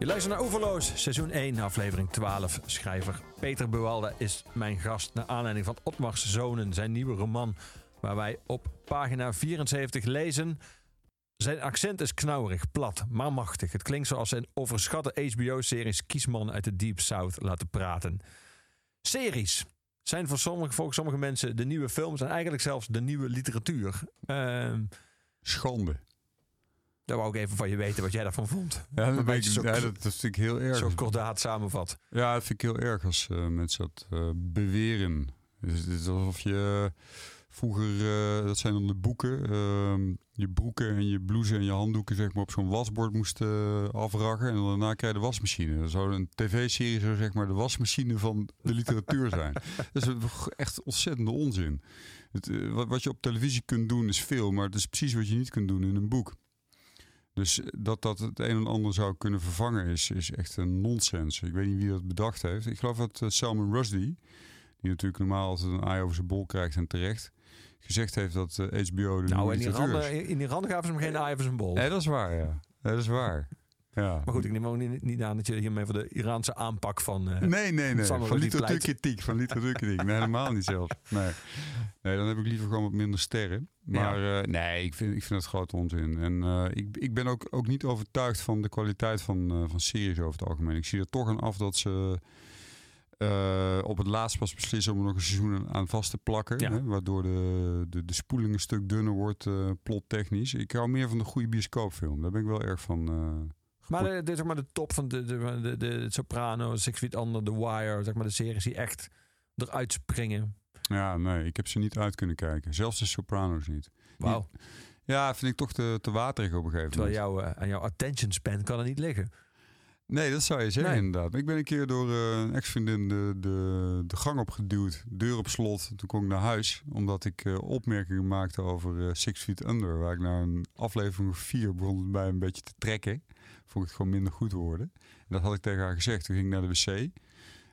Je luistert naar Overloos, seizoen 1, aflevering 12. Schrijver Peter Buwalda is mijn gast naar aanleiding van Otmars Zonen, zijn nieuwe roman, waar wij op pagina 74 lezen. Zijn accent is knauwerig, plat, maar machtig. Het klinkt zoals zijn overschatte HBO-series kiesman uit de Deep South laten praten. Series zijn voor sommige, volgens sommige mensen de nieuwe films en eigenlijk zelfs de nieuwe literatuur. Ehm Schande. Daar wou ik even van je weten wat jij daarvan vond. Ja, dat, je weet ik- zo- ja, dat, vind ik heel erg. Zo kordaat samenvat. Ja, dat vind ik heel erg als eh, mensen dat eh, beweren. Dus het is alsof je vroeger, eh, dat zijn dan de boeken, ehm, je broeken en je blouse en je handdoeken zeg maar op zo'n wasbord moest eh, afraggen. En daarna krijg je de wasmachine. Dan zou een tv-serie zo zeg maar de wasmachine van de literatuur zijn. dat is echt ontzettende onzin. Het, wat, wat je op televisie kunt doen is veel, maar het is precies wat je niet kunt doen in een boek. Dus dat dat het een en ander zou kunnen vervangen is, is echt een nonsens. Ik weet niet wie dat bedacht heeft. Ik geloof dat eh, Salman Rushdie, die natuurlijk normaal altijd een aai over zijn bol krijgt en terecht, gezegd heeft dat eh, HBO de Nou, in Iran, in Iran gaven ze hem geen aai voor zijn bol. Ja, dat is waar, ja. Dat is waar. Ja. Maar goed, ik neem ook niet, niet aan dat je hiermee voor de Iraanse aanpak van... eh, Nee, nee, nee. Van literatuurkritiek. Van literatuurkritiek. Nee, helemaal niet zelfs. Nee. nee, dan heb ik liever gewoon wat minder sterren. Maar eh, nee, ik vind, ik vind het groot onzin. En eh, ik, ik ben ook, ook niet overtuigd van de kwaliteit van, van series over het algemeen. Ik zie er toch aan af dat ze op het laatst pas beslissen om er nog een seizoen aan vast te plakken. Ja. Hè, waardoor de, de, de spoeling een stuk dunner wordt, eh plottechnisch. Ik hou meer van de goede bioscoopfilm. Daar ben ik wel erg van... Maar de, de, zeg maar de top van de, de, de, de Soprano, Six Feet Under, The Wire, zeg maar de series die echt eruit springen. Ja, nee, ik heb ze niet uit kunnen kijken. Zelfs de Sopranos niet. Wauw. Ja, vind ik toch te, te waterig op een gegeven Terwijl moment. jouw, eh, aan jouw attention span kan er niet liggen. Nee, dat zou je zeggen Nee. inderdaad. Ik ben een keer door eh, een ex-vriendin de, de, de gang opgeduwd. Deur op slot. Toen kon ik naar huis. Omdat ik eh, opmerkingen maakte over eh, Six Feet Under. Waar ik na een aflevering of vier begon bij een beetje te trekken. Vond ik het gewoon minder goed worden. En dat had ik tegen haar gezegd. Toen ging ik naar de wc.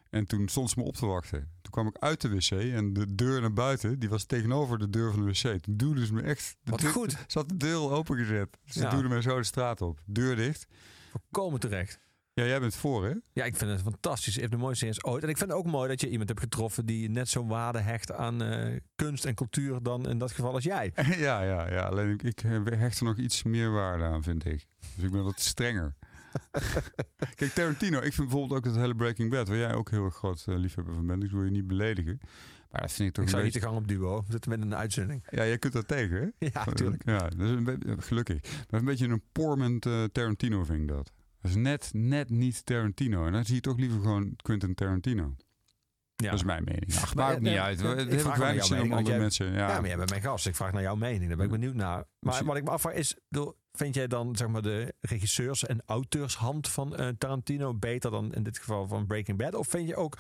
En toen stond ze me op te wachten. Toen kwam ik uit de wc en de deur naar buiten, die was tegenover de deur van de wc. Toen duwde ze me echt... Wat deur- goed. Ze had de deur opengezet. Ze Ja. duwde mij zo de straat op. Deur dicht. Volkomen terecht. Ja, jij bent voor, hè? Ja, ik vind het fantastisch. Heeft de mooiste series ooit. En ik vind het ook mooi dat je iemand hebt getroffen die net zo'n waarde hecht aan eh, kunst en cultuur dan in dat geval als jij. ja, ja, ja. Alleen ik, ik hecht er nog iets meer waarde aan, vind ik. Dus ik ben wat strenger. Kijk, Tarantino, ik vind bijvoorbeeld ook het hele Breaking Bad, waar jij ook heel erg groot eh, liefhebber van bent. Ik wil je niet beledigen. Maar dat vind ik toch Ik een zou niet beetje... te gang op duo. We zitten met een uitzending. Ja, jij kunt dat tegen, hè? Ja, natuurlijk. Ja, dat is een beetje, gelukkig. Maar een beetje een porment eh, Tarantino vind ik dat. Dat is net, net niet Tarantino. En dan zie je toch liever gewoon Quentin Tarantino. Ja. Dat is mijn mening. Ach, Maar, maakt niet uit. Het ik heeft vraag weinig zin om andere jij- mensen... Ja. Ja, maar jij bent mijn gast. Ik vraag naar jouw mening. Daar ben ik benieuwd naar. Maar Misschien- wat ik me afvraag is, vind jij dan zeg maar, de regisseurs- en auteurshand van eh, Tarantino beter dan in dit geval van Breaking Bad? Of vind je ook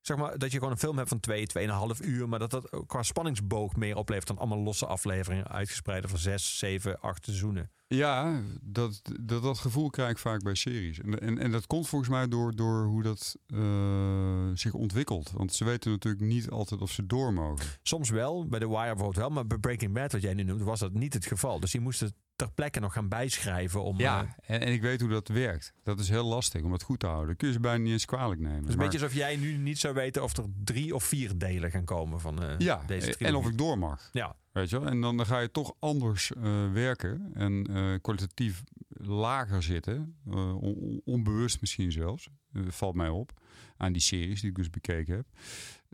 zeg maar, dat je gewoon een film hebt van twee, tweeënhalf uur, maar dat dat qua spanningsboog meer oplevert dan allemaal losse afleveringen uitgespreid over zes, zeven, acht seizoenen? Ja, dat, dat, dat gevoel krijg ik vaak bij series. En, en, en dat komt volgens mij door, door hoe dat eh, zich ontwikkelt. Want ze weten natuurlijk niet altijd of ze door mogen. Soms wel, bij The Wire bijvoorbeeld wel, maar bij Breaking Bad, wat jij nu noemt, was dat niet het geval. Dus die moesten ter plekke nog gaan bijschrijven om. eh, en, en ik weet hoe dat werkt. Dat is heel lastig om het goed te houden. Dat kun je ze bijna niet eens kwalijk nemen. Het is een Maar- beetje alsof jij nu niet zou weten of er drie of vier delen gaan komen van eh, ja, deze en trilogie. of ik door mag. Ja, Weet je wel? En dan, dan ga je toch anders eh, werken en kwalitatief lager zitten. on- on- onbewust misschien zelfs. valt mij op. Aan die series die ik dus bekeken heb.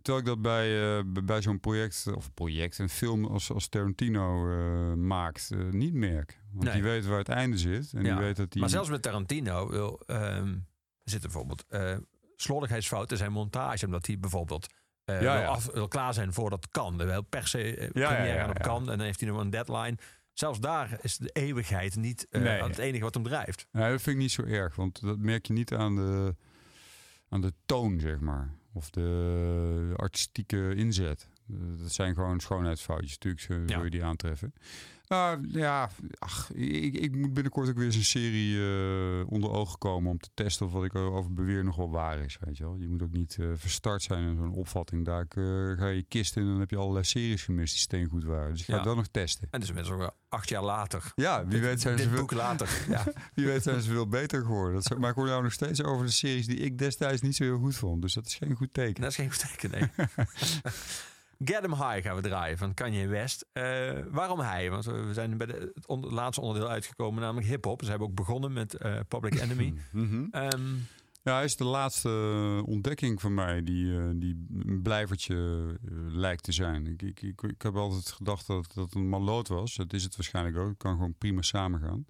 Terwijl ik dat bij, eh, bij- zo'n project, of project, een film als, als Tarantino eh, maakt, eh, niet merk. Want Nee. die weet waar het einde zit. En ja. die weet dat die. maar zelfs met Tarantino wil, ehm, er zitten bijvoorbeeld eh slordigheidsfouten in zijn montage, omdat hij bijvoorbeeld Ja, wil, ja. Af, wil klaar zijn voordat het kan. Wil per se première gaan op kan en dan heeft hij nog een deadline. Zelfs daar is de eeuwigheid niet Nee. het enige wat hem drijft. Nee, dat vind ik niet zo erg. Want dat merk je niet aan de, aan de toon, zeg maar. Of de artistieke inzet. Eh, Dat zijn gewoon schoonheidsfoutjes. Natuurlijk zo wil je die aantreffen. Nou ja, ach, ik, ik moet binnenkort ook weer eens een serie eh, onder ogen komen om te testen of wat ik over beweer nog wel waar is. Weet je, wel. je moet ook niet eh, verstart zijn in zo'n opvatting. Daar eh, ga je kist in en dan heb je allerlei series gemist die steengoed waren. Dus ik ga Ja. dan nog testen. En dus ook wel acht jaar later. Ja, wie Dit- weet zijn ze dit veel- boek later. Ja. wie weet zijn ze veel beter geworden. Dat maar ik hoor nou nog steeds over de series die ik destijds niet zo heel goed vond. Dus dat is geen goed teken. Dat is geen goed teken, nee. Get 'em High gaan we draaien van Kanye West. Eh, waarom hij? Want we zijn bij de, het laatste onderdeel uitgekomen, namelijk hip-hop. Ze hebben ook begonnen met eh, Public Enemy. Mhm. Ehm, Ja, hij is de laatste eh, ontdekking van mij die, die een blijvertje lijkt te zijn. Ik, ik, ik, ik heb altijd gedacht dat dat een maloot was. Dat is het waarschijnlijk ook. Het kan gewoon prima samengaan.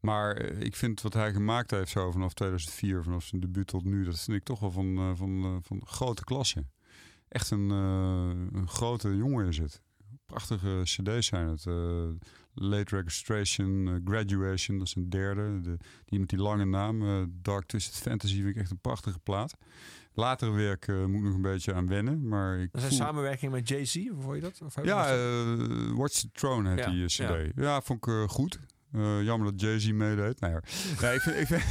Maar ik vind wat hij gemaakt heeft zo vanaf 2004, vanaf zijn debuut tot nu, dat vind ik toch wel van, van, van grote klasse. Echt een, eh, een grote jongen is het. Prachtige cd's zijn het. eh, Late Registration, eh, Graduation, dat is een derde. De, die met die lange naam, Dark Twisted Fantasy, vind ik echt een prachtige plaat. Latere werk moet nog een beetje aan wennen, maar ik dat is een voel- samenwerking met Jay-Z, hoe vond je dat? Of ja, dat- Watch the Throne heet Ja, die ja. cd. Ja, vond ik goed. Jammer dat Jay-Z meedeed. Hoor. nee, ik vind, ik vind,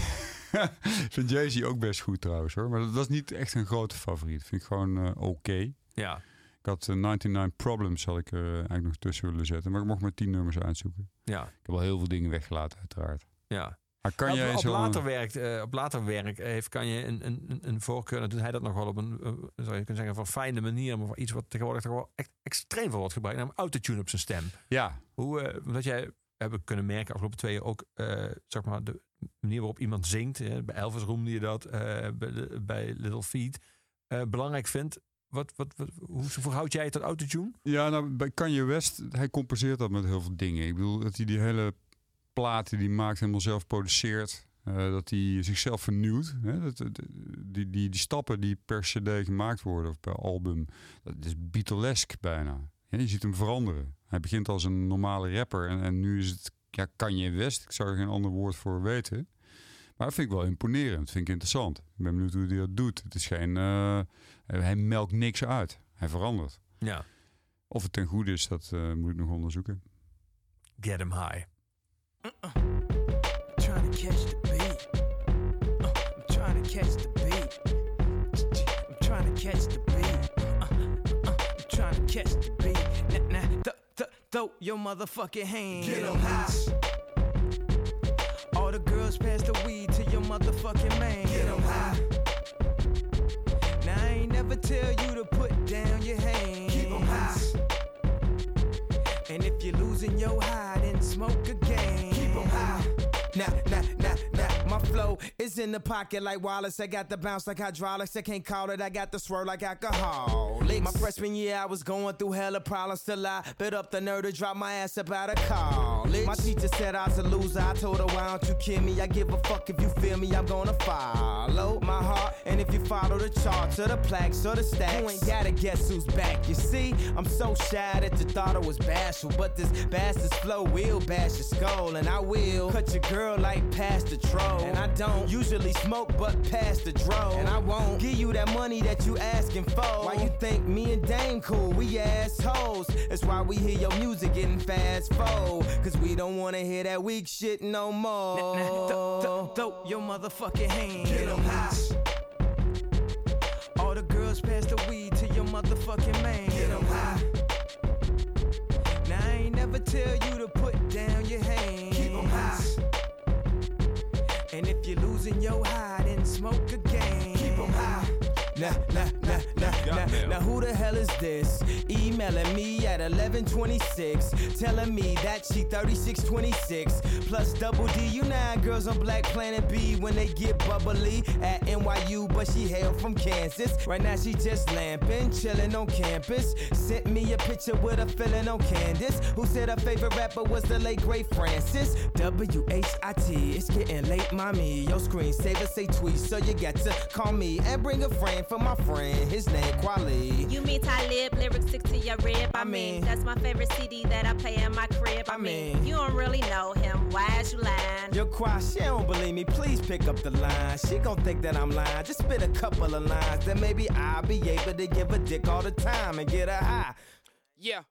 vind Jay-Z ook best goed trouwens hoor. Maar dat was niet echt een grote favoriet. Vind ik gewoon eh, oké. ja. Ik had eh, 99 Problems had ik er eh, eigenlijk nog tussen willen zetten. Maar ik mocht maar 10 nummers uitzoeken. Ja, Ik heb al heel veel dingen weggelaten uiteraard. ja. Maar kan op, jij op, zo... later werk, eh, op later werk heeft kan je een, een, een- voorkeur. Dan doet hij dat nog wel op een, zou je kunnen zeggen, van fijne manier. Maar voor iets wat tegenwoordig toch wel echt extreem veel wordt gebruikt. Namelijk autotune op zijn stem. Ja, Hoe, omdat jij hebben kunnen merken afgelopen twee jaar ook, zeg maar, de manier waarop iemand zingt. Hè, bij Elvis roemde je dat, eh, bij, bij Little Feet. eh, belangrijk vindt. Wat, wat, hoe verhoud jij het tot autotune? Ja, nou, bij Kanye West, hij compenseert dat met heel veel dingen. Ik bedoel, dat hij die hele platen die maakt helemaal zelf produceert. Eh, dat hij zichzelf vernieuwt. Hè? Dat, dat- die, die, die stappen die per cd gemaakt worden of per album, dat is Beatlesk bijna. Ja, je ziet hem veranderen. Hij begint als een normale rapper en, en nu is het ja, Kanye West. Ik zou er geen ander woord voor weten. Maar dat vind ik wel imponerend. Dat vind ik interessant. Ik ben benieuwd hoe hij dat doet. Het is geen, eh, hij melkt niks uit. Hij verandert. Ja. Of het ten goede is, dat eh, moet ik nog onderzoeken. Get him high. trying to catch the beat. Uh, I'm trying to catch the beat. I'm trying to catch the beat. Uh, uh, I'm trying to catch the beat. Throw your motherfucking hands. Get 'em high. All the girls pass the weed to your motherfucking man. Get 'em high. Now I ain't never tell you to put down your hands. Keep 'em high. And if you're losing your high, then smoke again. Keep 'em high. Nah. My flow is in the pocket like Wallace. I got the bounce like hydraulics. I can't call it. I got the swirl like alcohol. My freshman year, I was going through hella problems till I bit up the nerve to drop my ass about a college. My teacher said I was a loser. I told her, why don't you kill me? I give a fuck if you feel me. I'm gonna follow my heart. And if you follow the charts or the plaques or the stacks, you ain't gotta guess who's back. You see, I'm so shy that you thought I was bashful. But this bastard's flow will bash your skull. And I will cut your girl like past the troll. And I don't usually smoke, but past the dro. And I won't give you that money that you asking for. Why you think me and Dame cool? We assholes. That's why we hear your music getting fast forward. Cause we don't wanna hear that weak shit no more. Throw your motherfucking hands. Get 'em high. All the girls pass the weed to your motherfucking man. Get 'em high. Now I ain't never tell you to put down your hands. Keep 'em high. And if you're losing your high, then smoke again. Keep 'em high. Nah, nah, nah, nah, nah. Goddamn. Now who the hell is this? emailing me at 1126, telling me that she 3626. Plus double D, you nine girls on Black Planet B when they get bubbly at NYU, but she hail from Kansas. Right now she just lamping, chilling on campus. Sent me a picture with a feeling on Candace, who said her favorite rapper was the late great Francis. W-H-I-T, it's getting late, mommy. Your screensaver say tweet, so you got to call me and bring a friend for my friend. His name Quali. You mean Talib, Lyric 16 me rib. I mean, that's my favorite CD that I play in my crib. I mean, you don't really know him. Why is you lying? You're quiet, she don't believe me. Please pick up the line. She gon' think that I'm lying. Just spit a couple of lines, then maybe I'll be able to give a dick all the time and get a high. Yeah.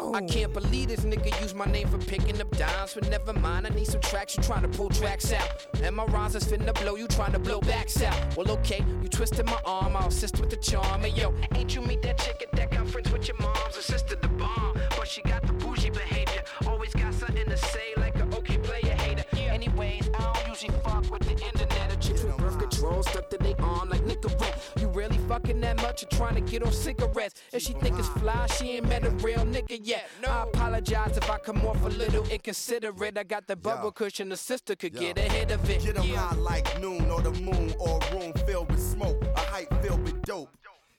I can't believe this nigga use my name for picking up dimes, but never mind. I need some tracks. You trying to pull tracks out, and my rhymes finna blow. You trying to blow backs out. Well, okay, you twisted my arm. I'll assist with the charm. Hey yo, ain't you meet that chick at that conference with your mom's a sister, the bomb? But she got the bougie behavior. Always got something to say, like a okay player hater. Yeah. Anyways, I don't usually fuck with the internet. Or chicks with birth control stuck to their arm like Nicorette. Really fucking that much or trying to get on cigarettes? If she think it's fly, she ain't met a real nigga yet. I apologize if I come off a little inconsiderate. I got the bubble cushion, the sister could get ahead of it. Get 'em Yeah. high like noon or the moon or a room filled with smoke, a hype filled with dope.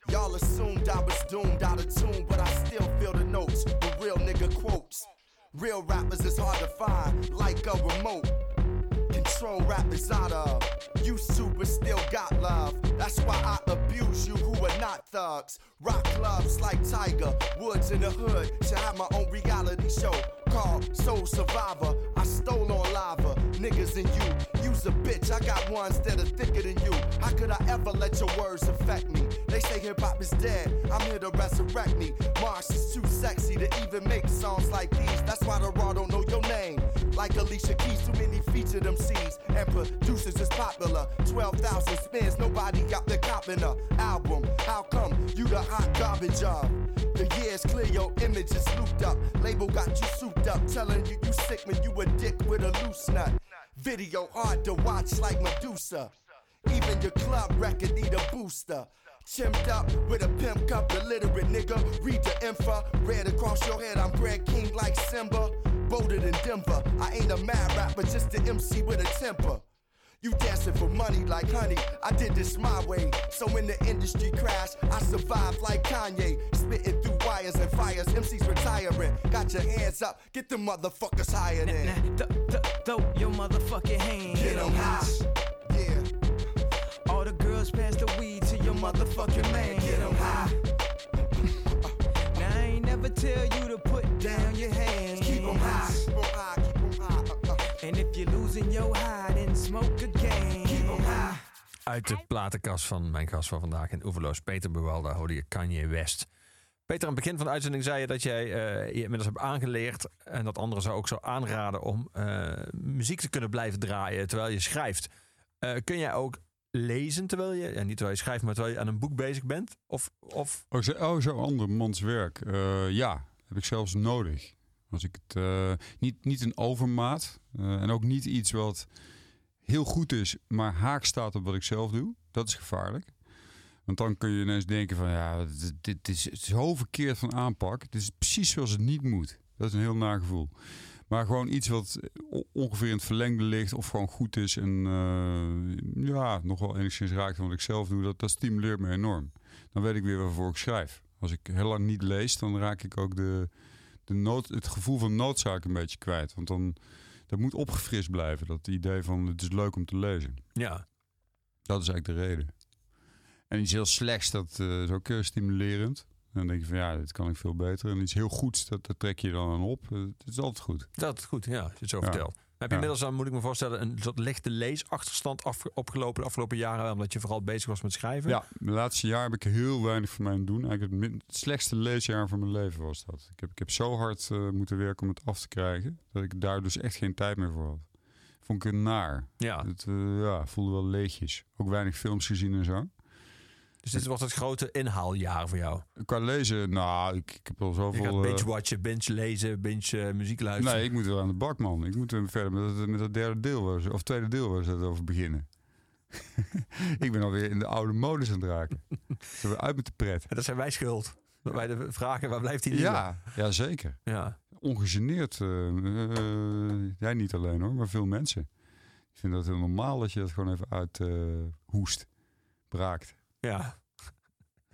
Y'all assumed I was doomed out of tune, but I still feel the notes. The real nigga quotes. Real rappers is hard to find, like a remote. Control rappers out of. You super still got love. That's why I abuse you who are not thugs. Rock clubs like Tiger, Woods in the hood. Should have my own reality show called Soul Survivor. I stole on lava, niggas and you. You's a bitch, I got ones that are thicker than you. How could I ever let your words affect me? They say hip hop is dead, I'm here to resurrect me. Mars is too sexy to even make songs like these. That's why the raw don't know. Like Alicia Keys, too many feature them MCs and producers is popular. 12,000 spins, nobody got the cop in a album. How come you the hot garbage of? The years clear, your image is looped up. Label got you souped up, telling you you sick when you a dick with a loose nut. Video hard to watch like Medusa. Even your club record need a booster. Chimped up with a pimp cup, illiterate nigga. Read the info, red across your head. I'm Brad King like Simba. Bolted in Denver. I ain't a mad rapper, just an MC with a temper. You dancing for money like honey. I did this my way. So when the industry crashed, I survived like Kanye. Spitting through wires and fires. MCs retiring. Got your hands up. Get the motherfuckers higher than. Th- th- throw your motherfucking hands. Get 'em high. Yeah. All the girls pass the weed to your motherfucking man. Get 'em high. Never tell you to put down your hands. Keep 'em high. Keep high. Keep 'em high. Uh, uh. And if you're losing your high, then smoke again. Keep 'em high. Uit de platenkast van mijn gast van vandaag in Oeverloos, Peter Buwalda, hoorde je Kanye West. Peter, aan het begin van de uitzending zei je dat jij eh, je inmiddels hebt aangeleerd... en dat anderen zou ook zo aanraden om eh, muziek te kunnen blijven draaien terwijl je schrijft. Eh, kun jij ook lezen terwijl je, ja, niet terwijl je schrijft, maar terwijl je aan een boek bezig bent? Of, of Oh, zo, oh, zo andermans werk. Eh, ja, heb ik zelfs nodig. Als ik het eh, niet, niet een overmaat eh, en ook niet iets wat heel goed is, maar haak staat op wat ik zelf doe. Dat is gevaarlijk. Want dan kun je ineens denken van ja, dit, is zo verkeerd van aanpak. Het is precies zoals het niet moet. Dat is een heel naar gevoel. Maar gewoon iets wat ongeveer in het verlengde ligt of gewoon goed is en eh, ja, nog wel enigszins raakt van wat ik zelf doe, dat, dat stimuleert me enorm. Dan weet ik weer waarvoor ik schrijf. Als ik heel lang niet lees, dan raak ik ook de, de nood, het gevoel van noodzaak een beetje kwijt. Want dan dat moet opgefrist blijven. Dat idee van het is leuk om te lezen. ja, Dat is eigenlijk de reden. En iets heel slechts, dat eh, is ook eh, stimulerend. Dan denk je van ja, dit kan ik veel beter. En iets heel goeds, dat, dat trek je dan aan op. Eh, Het is altijd goed. dat is goed, ja, als je het zo Ja. vertelt. Heb je inmiddels dan, moet ik me voorstellen, een soort lichte leesachterstand af, opgelopen de afgelopen jaren... omdat je vooral bezig was met schrijven? Ja, de laatste jaar heb ik heel weinig voor mij doen. Eigenlijk het, slechtste leesjaar van mijn leven was dat. Ik heb, ik heb zo hard eh, moeten werken om het af te krijgen... dat ik daar dus echt geen tijd meer voor had. Vond ik het naar. Ja, Het eh, ja, voelde wel leegjes. Ook weinig films gezien en zo. Dus dit wordt het grote inhaaljaar voor jou. Qua lezen, nou, ik, ik heb Je zoveel... gaat eh, binge-watchen, binge-lezen, binge-muziek luisteren. Nee, ik moet wel aan de bak, man. Ik moet weer verder met dat, met dat derde deel, ze- of tweede deel waar ze het over beginnen. ik ben alweer in de oude modus aan het raken. Weer uit met de pret. En dat zijn wij schuld. Dat wij de vragen, waar blijft die nieuwe? Ja, ja, zeker. ja. Ongegeneerd. eh, eh, jij niet alleen hoor, maar veel mensen. Ik vind dat heel normaal dat je dat gewoon even uit eh, hoest, braakt. Ja.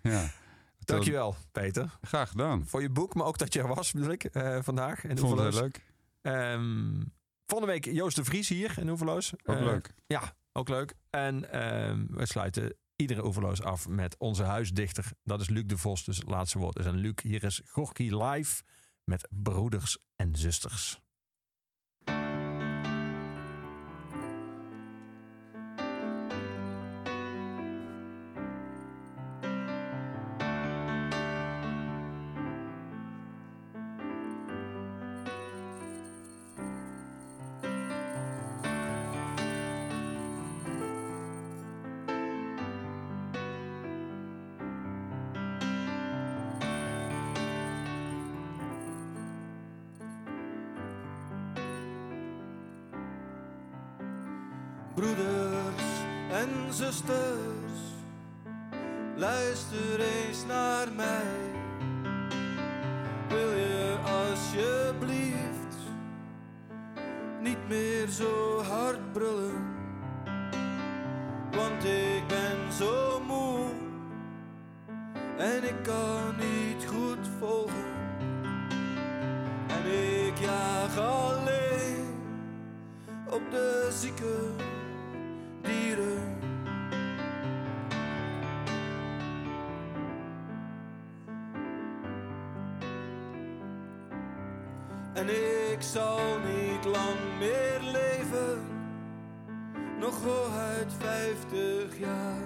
Ja. Dankjewel, Peter. Graag gedaan. Voor je boek, maar ook dat je er was, bedoel ik, eh, vandaag. In vond het leuk. Ehm, volgende week Joost de Vries hier in Oeverloos. Ook Eh, leuk. Ja, ook leuk. En ehm, we sluiten iedere Oeverloos af met onze huisdichter. Dat is Luc de Vos, dus het laatste woord is aan Luc. Hier is Gorky live met Broeders en Zusters. Broeders en zusters, luister eens naar mij. Wil je alsjeblieft niet meer zo hard brullen? Want ik ben zo moe en ik kan En ik zal niet lang meer leven, nog hooguit vijftig jaar.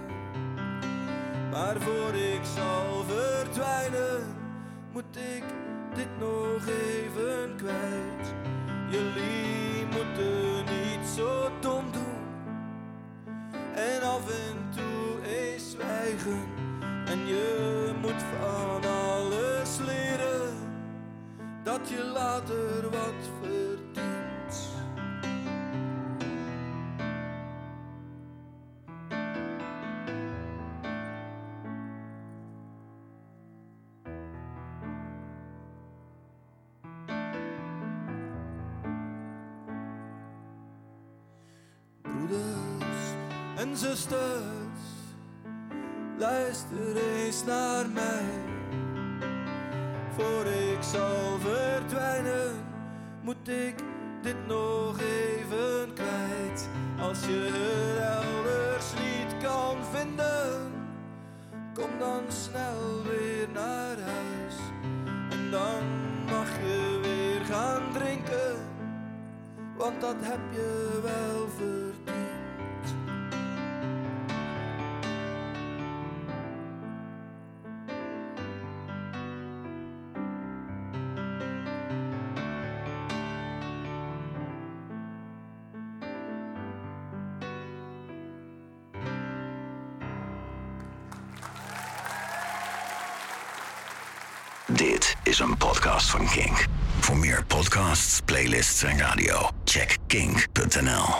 Maar voor ik zal verdwijnen, moet dat je later wat verdient. Broeders en zusters dat heb je wel verdiend. Dit is een podcast van King. Voor meer podcasts, playlists en radio Check checkking.nl